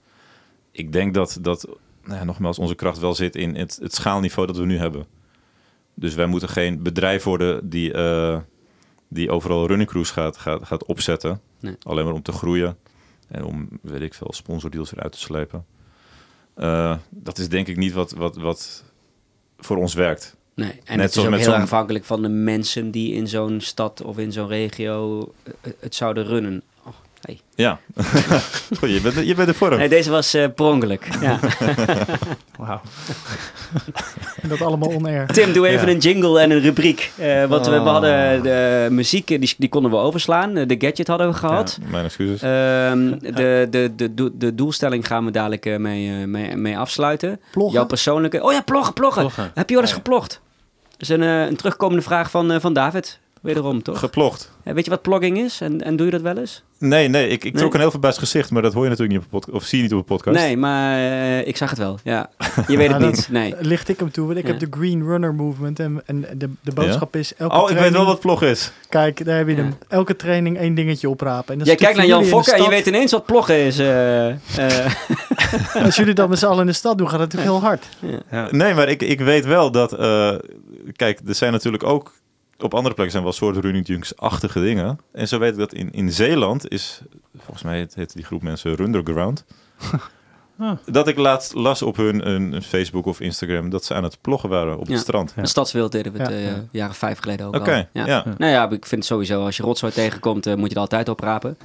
ik denk dat, dat nou ja, nogmaals, onze kracht wel zit in het, het schaalniveau dat we nu hebben. Dus wij moeten geen bedrijf worden die, uh, die overal running crews gaat, gaat, gaat opzetten. Nee. Alleen maar om te groeien. En om, weet ik veel, sponsordeals eruit te slepen. Uh, dat is denk ik niet wat, wat, wat voor ons werkt. Nee, en het is ook heel afhankelijk van de mensen die in zo'n stad of in zo'n regio eh, eh, het zouden runnen. Oh, hey. Ja, Goed, je, bent, je bent de vorm. Nee, deze was uh, prongelijk. Ja. Wauw. dat allemaal on-air. Tim, doe even een jingle en een rubriek. Uh, want we, we, hadden de muziek, die, die konden we overslaan. De gadget hadden we gehad. Ja, mijn excuses. Um, de, de, de, de, doelstelling gaan we dadelijk mee, mee, mee afsluiten. Ploggen? Jouw persoonlijke... Oh ja, ploggen, ploggen. ploggen. Heb je wel eens geplocht? Is een, uh, een terugkomende vraag van, uh, van David. Wederom, toch? Geplocht. Ja, weet je wat plogging is? En, en doe je dat wel eens? Nee, nee. Ik, ik trok een heel verbaasd gezicht, maar dat hoor je natuurlijk niet op een podcast. Of zie je niet op een podcast. Nee, maar uh, ik zag het wel. Ja. Je weet het niet. Nee. Licht ik hem toe, want ik heb de Green Runner Movement. En, en de, de boodschap is... Elke oh, training, ik weet wel wat plog is. Kijk, daar heb je hem. Elke training één dingetje oprapen. En Jij kijkt naar Jan Fokker en je weet ineens wat ploggen is. Als jullie dat met z'n allen in de stad doen, gaat het natuurlijk heel hard. Nee, maar ik, ik weet wel dat kijk, er zijn natuurlijk ook op andere plekken zijn wel soorten running junks-achtige dingen. En zo weet ik dat in, in Zeeland is, volgens mij heet die groep mensen Runderground. Ah. Dat ik laatst las op hun een, Facebook of Instagram dat ze aan het ploggen waren op het strand. Een stadswild deden we het uh, jaren vijf geleden ook Oké, ja. ja. Nou ja, ik vind sowieso als je rotzooi tegenkomt, uh, moet je het altijd oprapen.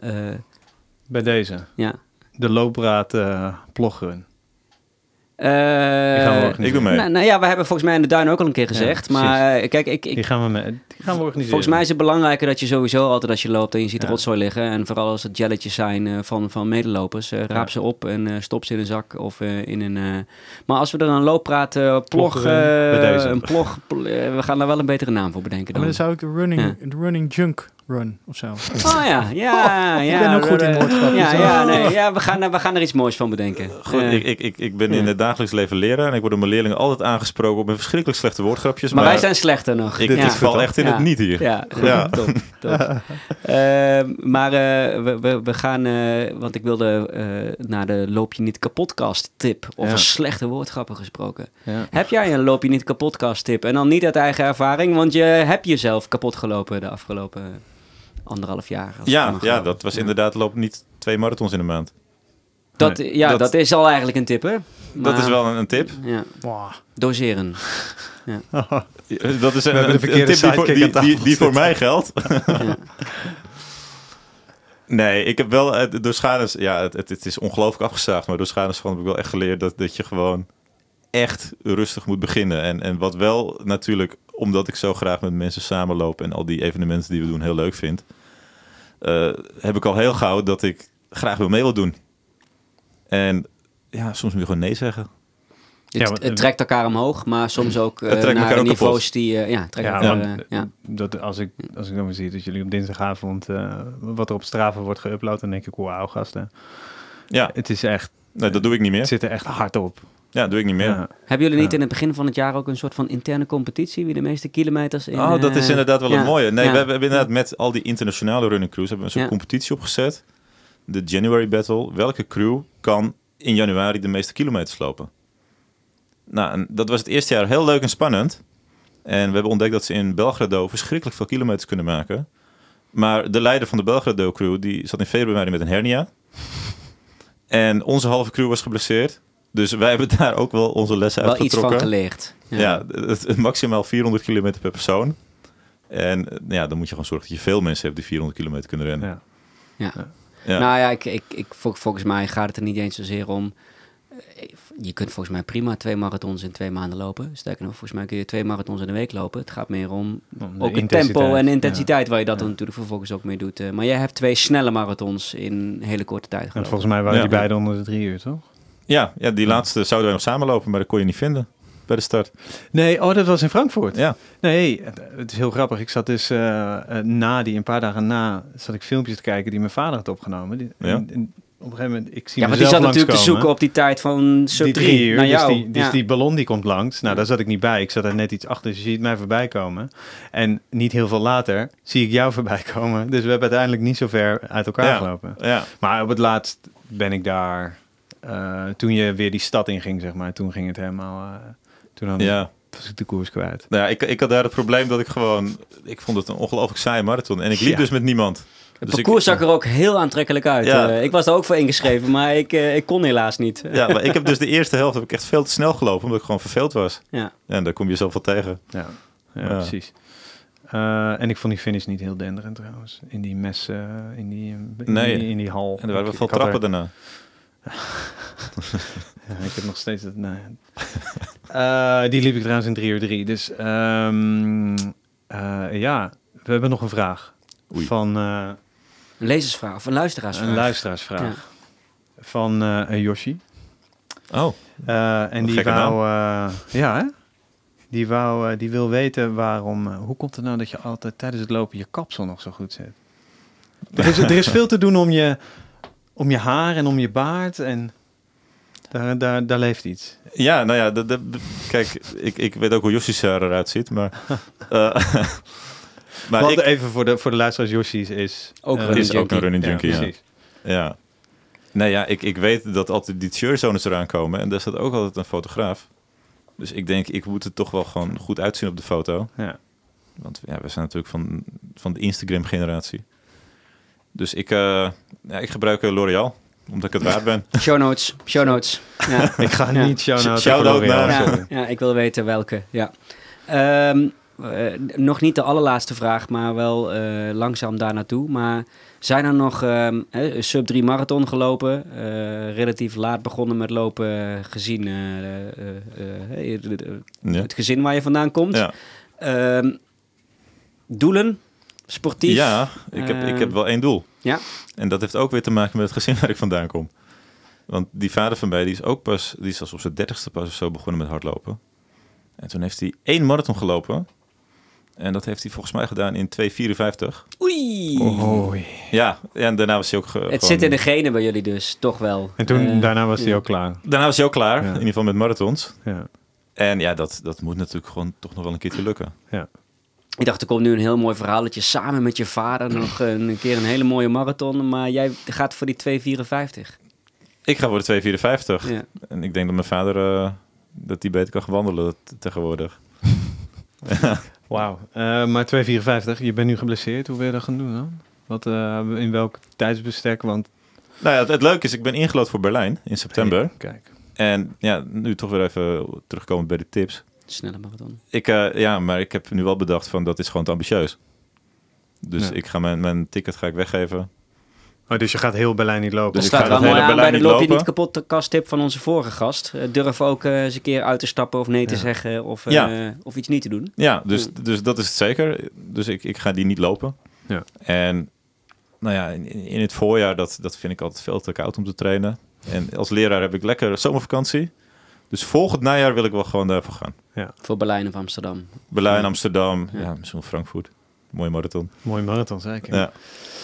Uh, Bij deze? Ja. De loopraad ploggen. Uh, ik doe mee. Nou, nou, ja, we hebben volgens mij in de Duin ook al een keer gezegd. maar eh, kijk, ik, ik, die, gaan we mee, die gaan we organiseren. Volgens mij is het belangrijker dat je sowieso altijd als je loopt en je ziet ja. rotzooi liggen. En vooral als het jelletjes zijn uh, van, van medelopers. Uh, raap ze op en stop ze in een zak of in een... maar als we er een looppraat, plog, een plog... we gaan daar wel een betere naam voor bedenken dan. Maar dan zou ik de running, de running junk Run of zo. Oh ja, ja, ja. Ik ben ook goed in woordgrappen. Ja, ja, nee, ja we, gaan, we gaan er iets moois van bedenken. Goed, ik, ik, ik, ik ben in het dagelijks leven leraar en ik word door mijn leerlingen altijd aangesproken op mijn verschrikkelijk slechte woordgrapjes. Maar, wij zijn slechter nog. Ik, ik val echt in het niet hier. Ja, ja. top. top. Ehm, maar uh, we, we, we, gaan, uh, want ik wilde uh, naar de Loop je niet kapotcast tip over slechte woordgrappen gesproken. Heb jij een Loop je niet kapotcast tip? En dan niet uit eigen ervaring, want je hebt jezelf kapot gelopen de afgelopen anderhalf jaar. Ja, ja dat was inderdaad, loopt niet twee marathons in de maand. Dat, ja, dat, is al eigenlijk een tip, hè? dat is wel een, een tip. Ja. Doseren. ja. dat is een, een, tip die voor, die, die, voor mij geldt. ja. Nee, ik heb wel uh, door schades... Ja, het, het, is ongelooflijk afgezaagd. Maar door schades van heb ik wel echt geleerd dat, dat je gewoon echt rustig moet beginnen. En, en wat wel natuurlijk, omdat ik zo graag met mensen samenloop... en al die evenementen die we doen heel leuk vind... Uh, heb ik al heel gauw dat ik graag wil mee wil doen. En ja, soms moet je gewoon nee zeggen. Het, ja, het, trekt elkaar omhoog, maar soms ook uh, naar niveaus die... Uh, ja, trekt ja, elkaar, ja. Dat, als, ik, als ik dan zie dat jullie op dinsdagavond... wat er op Strava wordt geüpload, dan denk ik, wauw, gasten. Ja. Het is echt... Nee, dat doe ik niet meer. Het zit er echt hard op. Ja, doe ik niet meer. Hebben jullie niet in het begin van het jaar ook een soort van interne competitie? Wie de meeste kilometers in... Oh, dat is inderdaad wel een mooie. Nee, we, hebben inderdaad met al die internationale running crews... hebben we een soort competitie opgezet. De January Battle. Welke crew kan in januari de meeste kilometers lopen? Nou, dat was het eerste jaar heel leuk en spannend. En we hebben ontdekt dat ze in Belgrado verschrikkelijk veel kilometers kunnen maken. Maar de leider van de Belgrado crew, die zat in februari met een hernia. En onze halve crew was geblesseerd. Dus wij hebben daar ook wel onze lessen uit getrokken. Wel iets van geleerd. Ja, het, maximaal 400 kilometer per persoon. En ja, dan moet je gewoon zorgen dat je veel mensen hebt die 400 kilometer kunnen rennen. Ja. ja. ja. Nou ja, ik, ik, ik, volgens mij gaat het er niet eens zozeer om eh, je kunt volgens mij prima twee marathons in twee maanden lopen. Sterker nog, volgens mij kun je twee marathons in de week lopen. Het gaat meer om, ook het tempo en intensiteit waar je dat natuurlijk vervolgens ook mee doet. Eh. maar jij hebt twee snelle marathons in hele korte tijd gelopen. En volgens mij waren die beide onder de drie uur, toch? Ja, ja die laatste zouden wij nog samenlopen, maar dat kon je niet vinden bij de start. Nee, oh, dat was in Frankfurt. Ja. Nee, het is heel grappig. Ik zat dus uh, na die, een paar dagen na, zat ik filmpjes te kijken die mijn vader had opgenomen. Die, ja. en, op een gegeven moment, ik zie Ja, maar die zat natuurlijk te zoeken op die tijd van sub drie, uur. Naar dus jou. Dus, die, dus die ballon die komt langs. Nou, daar zat ik niet bij. Ik zat er net iets achter, dus je ziet mij voorbij komen. En niet heel veel later zie ik jou voorbij komen. Dus we hebben uiteindelijk niet zo ver uit elkaar gelopen. Ja. Maar op het laatst ben ik daar... Uh, toen je weer die stad inging, zeg maar. Toen ging het helemaal... Uh, toen had ja. was ik de koers kwijt. Nou ja, ik, ik had daar het probleem dat ik gewoon... Ik vond het een ongelooflijk saaie marathon. En ik liep dus met niemand. Het dus parcours zag er ook heel aantrekkelijk uit. Ja. Uh, ik was er ook voor ingeschreven, maar ik, uh, ik kon helaas niet. Ja, maar ik heb dus de eerste helft heb ik echt veel te snel gelopen, omdat ik gewoon verveeld was. Ja. en daar kom je zoveel tegen. Ja, ja, ja. precies. Uh, en ik vond die finish niet heel denderend trouwens. In die mes, in, die, in, nee. die, in die hal. En er waren wel veel trappen er... daarna. Ja, ik heb nog steeds het... Nee. die liep ik trouwens in 3 uur 3. Dus um, ja, we hebben nog een vraag. Oei. Van... Een lezersvraag of een luisteraarsvraag? Een luisteraarsvraag. Van uh, Yoshi. Oh. Uh, en die wou... Uh, ja, hè? Die, wou, die wil weten waarom... hoe komt het nou dat je altijd tijdens het lopen je kapsel nog zo goed zit? Er is, er is veel te doen om je, om je haar en om je baard en... Daar, daar, daar leeft iets. Ja, nou ja, de, de, kijk, ik, ik weet ook hoe Yossi's haar eruit ziet, maar... uh, Maar Want ik, even voor de, voor de luisteraars, Yoshi's is ook, uh, is ook een running junkie. Ja, ja. Nee, ja, ik, ik weet dat altijd die cheerzones eraan komen. En daar staat ook altijd een fotograaf. Dus ik denk, ik moet het toch wel gewoon goed uitzien op de foto. Ja. Want ja, we zijn natuurlijk van, van de Instagram-generatie. Dus ik, uh, ja, ik gebruik uh, L'Oreal omdat ik het waard ben. Show notes, show notes. Ja. ik ga niet show notes. Shout-out naar. Ja, ja, ik wil weten welke, ja. Um, uh, nog niet de allerlaatste vraag, maar wel uh, langzaam daar naartoe. Maar zijn er nog uh, sub 3 marathon gelopen? Uh, relatief laat begonnen met lopen, gezien ja. het gezin waar je vandaan komt. Ja. Ehm, doelen? Sportief? Ja, ik heb, ik heb wel één doel. Ja? En dat heeft ook weer te maken met het gezin waar ik vandaan kom. Want die vader van mij, die is ook pas, die is als op zijn dertigste pas of zo begonnen met hardlopen. En toen heeft hij één marathon gelopen. En dat heeft hij volgens mij gedaan in 2,54. Oei! Oei. Ja, en daarna was hij ook... Het zit in de genen bij jullie dus, toch wel. En toen, uh, daarna was hij ook klaar. Daarna was hij ook klaar, in ieder geval met marathons. Ja. En ja, dat, dat moet natuurlijk gewoon toch nog wel een keertje lukken. Ja. Ik dacht, er komt nu een heel mooi verhaal dat je samen met je vader nog een keer een hele mooie marathon, maar jij gaat voor die 2,54. Ik ga voor de 2,54. Ja. En ik denk dat mijn vader uh, dat die beter kan wandelen tegenwoordig. Wauw. Uh, maar 2,54, je bent nu geblesseerd. Hoe wil je dat gaan doen dan? Wat, uh, in welk tijdsbestek? Want... Nou ja, het, het, leuke is, ik ben ingelood voor Berlijn in september. Hey, kijk. En ja, nu toch weer even terugkomen bij de tips. Snelle marathon. Ik, uh, ja, maar ik heb nu wel bedacht van dat is gewoon te ambitieus. Dus ja. ik ga mijn, mijn ticket ga ik weggeven. Oh, dus je gaat heel Berlijn niet lopen? Dus staat wel mooi aan bij de loop je niet kapot kasttip van onze vorige gast. Uh, durf ook uh, eens een keer uit te stappen of nee te ja. zeggen of, uh, ja. of iets niet te doen. Ja, dus, dus dat is het zeker. Dus ik, ik ga die niet lopen. Ja. En nou ja, in, in het voorjaar, dat, dat vind ik altijd veel te koud om te trainen. En als leraar heb ik lekker zomervakantie. Dus volgend najaar wil ik wel gewoon daarvoor gaan. Ja. Voor Berlijn of Amsterdam. Berlijn, Amsterdam, ja, ja misschien Frankfurt. Mooie marathon. Mooie marathon, zeker. Ja.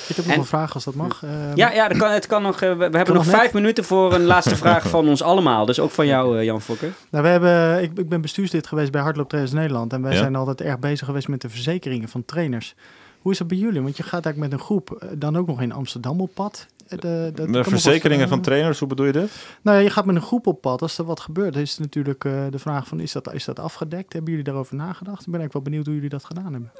Ik heb nog een vraag als dat mag. Uh, ja, ja dat kan, het kan nog, uh, we, hebben nog, nog vijf minuten voor een laatste vraag van ons allemaal. Dus ook van jou, uh, Jan Fokker. Nou, we hebben, ik, ik ben bestuurslid geweest bij Hardloop Trainers Nederland. En wij ja? zijn altijd erg bezig geweest met de verzekeringen van trainers. Hoe is dat bij jullie? Want je gaat eigenlijk met een groep dan ook nog in Amsterdam op pad. De, de, de verzekeringen van trainers, hoe bedoel je dat? Nou ja, je gaat met een groep op pad. Als er wat gebeurt, is natuurlijk uh, de vraag van, is dat, is dat afgedekt? Hebben jullie daarover nagedacht? Ik ben ik wel benieuwd hoe jullie dat gedaan hebben.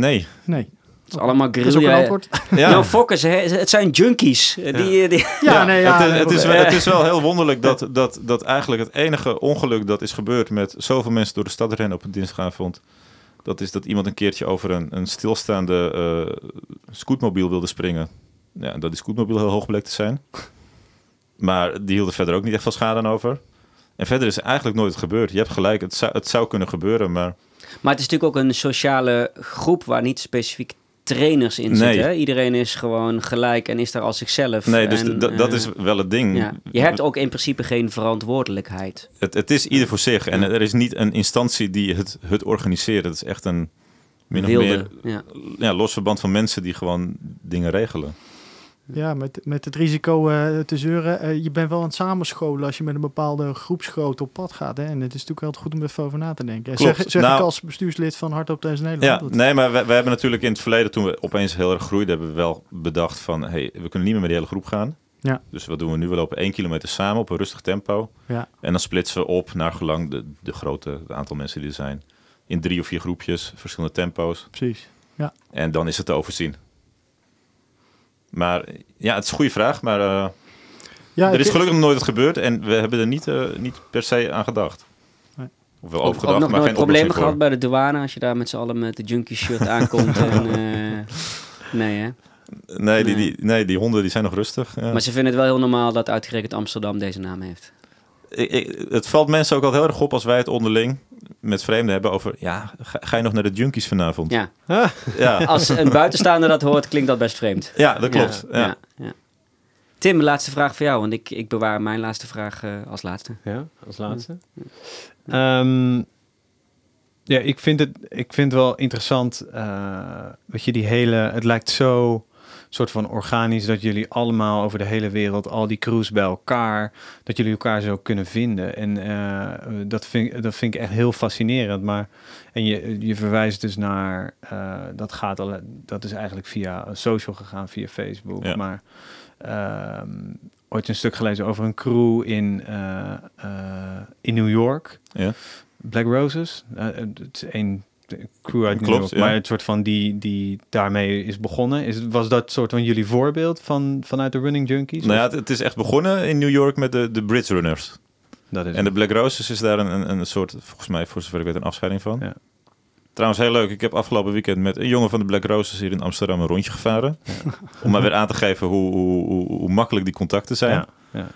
Nee. Nee. Het is allemaal guerrilla. Ja. Nou, fokkers, het zijn junkies. Ja, die, die, ja, ja. Nee, ja. Het, het, is wel, het is wel heel wonderlijk dat, dat, dat eigenlijk het enige ongeluk dat is gebeurd met zoveel mensen door de stad rennen op een dinsdagavond, dat is dat iemand een keertje over een, een stilstaande uh, scootmobiel wilde springen. Ja, dat die scootmobiel heel hoog bleek te zijn. Maar die hield er verder ook niet echt veel schade aan over. En verder is eigenlijk nooit gebeurd. Je hebt gelijk, het zou, het zou kunnen gebeuren, maar... Maar het is natuurlijk ook een sociale groep waar niet specifiek trainers in zitten. Iedereen is gewoon gelijk en is daar als zichzelf. Nee, dus en, dat uh, is wel het ding. Ja. Je hebt ook in principe geen verantwoordelijkheid. Het, het is ieder voor zich. En er is niet een instantie die het, het organiseert. Het is echt een min of Wilde, meer ja. Ja, los verband van mensen die gewoon dingen regelen. Ja, met, met het risico uh, te zeuren. Uh, je bent wel aan het samenscholen als je met een bepaalde groepsgroot op pad gaat. Hè? En het is natuurlijk altijd goed om even over na te denken. Klopt. Zeg, zeg nou, ik als bestuurslid van Hardop Thuis Nederland. Ja, nee, maar we, we, hebben natuurlijk in het verleden, toen we opeens heel erg groeiden, hebben we wel bedacht van, hey, we kunnen niet meer met de hele groep gaan. Ja. Dus wat doen we nu? We lopen één kilometer samen op een rustig tempo. Ja. En dan splitsen we op naar gelang de, de grote het aantal mensen die er zijn. In drie of vier groepjes, verschillende tempo's. Precies, ja. En dan is het te overzien. Maar ja, het is een goede vraag, maar uh, ja, er is gelukkig nog nooit wat gebeurd en we hebben er niet, uh, niet per se aan gedacht. Nee. Of wel over gedacht, ook nog maar nooit geen problemen gehad bij de douane als je daar met z'n allen met de junkie shirt aankomt. en, uh, nee, hè? Nee, die, die, nee, die honden die zijn nog rustig. Ja. Maar ze vinden het wel heel normaal dat uitgerekend Amsterdam deze naam heeft. Ik, ik, het valt mensen ook altijd heel erg op als wij het onderling met vreemden hebben over... Ja, ga, ga je nog naar de junkies vanavond? Ja. Ah. ja. Als een buitenstaander dat hoort, klinkt dat best vreemd. Ja, dat klopt. Ja, ja. ja. Tim, laatste vraag voor jou. Want ik, ik bewaar mijn laatste vraag uh, als laatste. Ja, als laatste. Um, ja, ik vind het, ik vind het wel interessant. Uh, wat je die hele... Het lijkt zo soort van organisch dat jullie allemaal over de hele wereld, al die crews bij elkaar, dat jullie elkaar zo kunnen vinden. En uh, dat, vind, dat vind ik echt heel fascinerend. Maar, en je, je verwijst dus naar, uh, dat gaat al, dat is eigenlijk via social gegaan, via Facebook. Ja. Maar uh, ooit een stuk gelezen over een crew in, uh, in New York. Ja. Black Roses. het is een crew uit New Klopt, York, ja. maar het soort van die, die daarmee is begonnen. Is, was dat soort van jullie voorbeeld van, vanuit de Running Junkies? Nou ja, het, het is echt begonnen in New York met de, de Bridge Runners. Dat is en de Black Roses is daar een, een, een soort, volgens mij, voor zover ik weet, een afscheiding van. Ja. Trouwens, heel leuk. Ik heb afgelopen weekend met een jongen van de Black Roses hier in Amsterdam een rondje gevaren. Ja. Om maar weer aan te geven hoe, hoe, hoe, hoe makkelijk die contacten zijn. Ja, ja.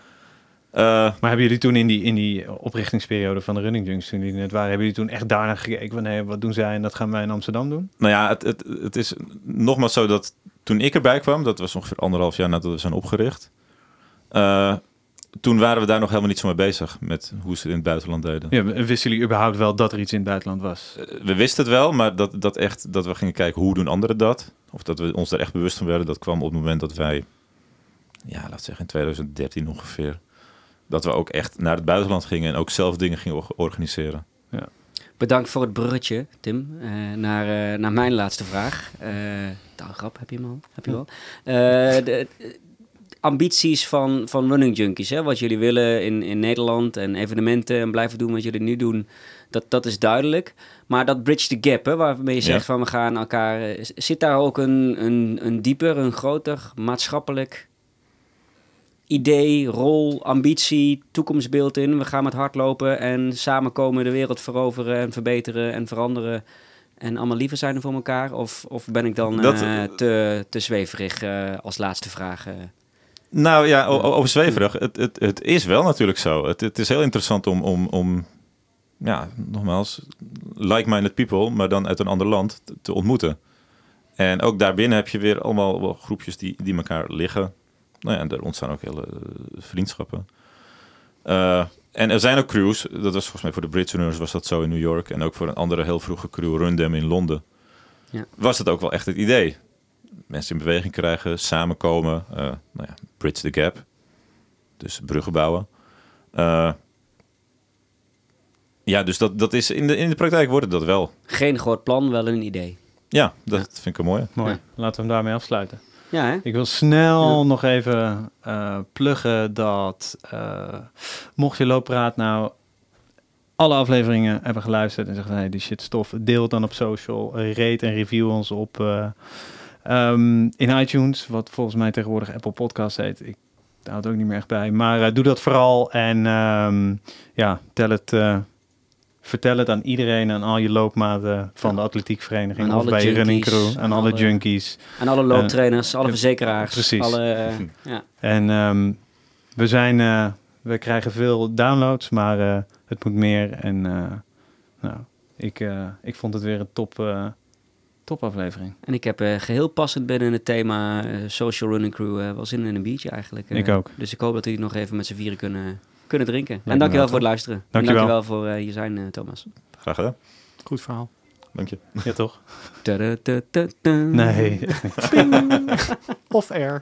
Maar hebben jullie toen in die, in die oprichtingsperiode van de Running Junks, toen jullie net waren, hebben jullie toen echt daarna gekeken van hey, wat doen zij en dat gaan wij in Amsterdam doen? Nou ja, het, het, het is nogmaals zo dat toen ik erbij kwam, dat was ongeveer anderhalf jaar nadat we zijn opgericht, uh, toen waren we daar nog helemaal niet zo mee bezig met hoe ze het in het buitenland deden. Ja, wisten jullie überhaupt wel dat er iets in het buitenland was? we wisten het wel, maar dat, dat echt dat we gingen kijken hoe doen anderen dat, of dat we ons er echt bewust van werden, dat kwam op het moment dat wij, ja, laat zeggen in 2013 ongeveer, dat we ook echt naar het buitenland gingen en ook zelf dingen gingen organiseren. Ja. Bedankt voor het bruggetje, Tim, uh, naar, uh, naar mijn laatste vraag. Uh, grap, heb je hem al? Heb je wel? de, ambities van, van running junkies, hè? wat jullie willen in, in Nederland en evenementen en blijven doen wat jullie nu doen, dat, dat is duidelijk. Maar dat bridge the gap, hè, waarmee je zegt van we gaan elkaar, zit daar ook een, een, een dieper, een groter maatschappelijk idee, rol, ambitie, toekomstbeeld in. We gaan met hardlopen en samen komen de wereld veroveren en verbeteren en veranderen. En allemaal liever zijn er voor elkaar? Of, of ben ik dan uh, te, te zweverig uh, als laatste vraag? Uh? Nou ja, over zweverig. Het, het, het is wel natuurlijk zo. Het, het is heel interessant om, om, om ja, nogmaals, like-minded people, maar dan uit een ander land te, ontmoeten. En ook daarbinnen heb je weer allemaal groepjes die, die elkaar liggen. Nou ja, en er ontstaan ook hele eh, vriendschappen. Uh, en er zijn ook crews, dat was volgens mij voor de Britse runners was dat zo in New York. En ook voor een andere heel vroege crew, Rundem in Londen. Ja. Was dat ook wel echt het idee. Mensen in beweging krijgen, samenkomen. Uh, nou ja, bridge the gap. Dus bruggen bouwen. Uh, ja, dus dat, dat is in de, in de praktijk wordt het dat wel. Geen groot plan, wel een idee. Ja, dat vind ik een mooie. Mooi. Laten we hem daarmee afsluiten. Ja, hè? Ik wil snel nog even uh, pluggen dat uh, mocht je looppraat nou alle afleveringen hebben geluisterd en zeggen hey, die shit stof, deel dan op social, rate en review ons op uh, um, in iTunes, wat volgens mij tegenwoordig Apple Podcast heet. Ik hou het ook niet meer echt bij, maar doe dat vooral en um, ja, tel het vertel het aan iedereen, aan al je loopmaten van de atletiekvereniging of bij je running crew, aan alle, junkies. Aan alle looptrainers, alle verzekeraars. Precies. Alle, ja. En um, we zijn, uh, we krijgen veel downloads, maar uh, het moet meer. En uh, nou, ik, ik vond het weer een top, top aflevering. En ik heb geheel passend binnen het thema social running crew wel zin in een biertje eigenlijk. ik ook. Dus ik hoop dat jullie nog even met z'n vieren kunnen kunnen drinken. En dankjewel voor het luisteren. Dankjewel. En dankjewel voor uh, hier zijn, uh, Thomas. Graag gedaan. Goed verhaal. Dank je. Ja, toch? nee. Off air.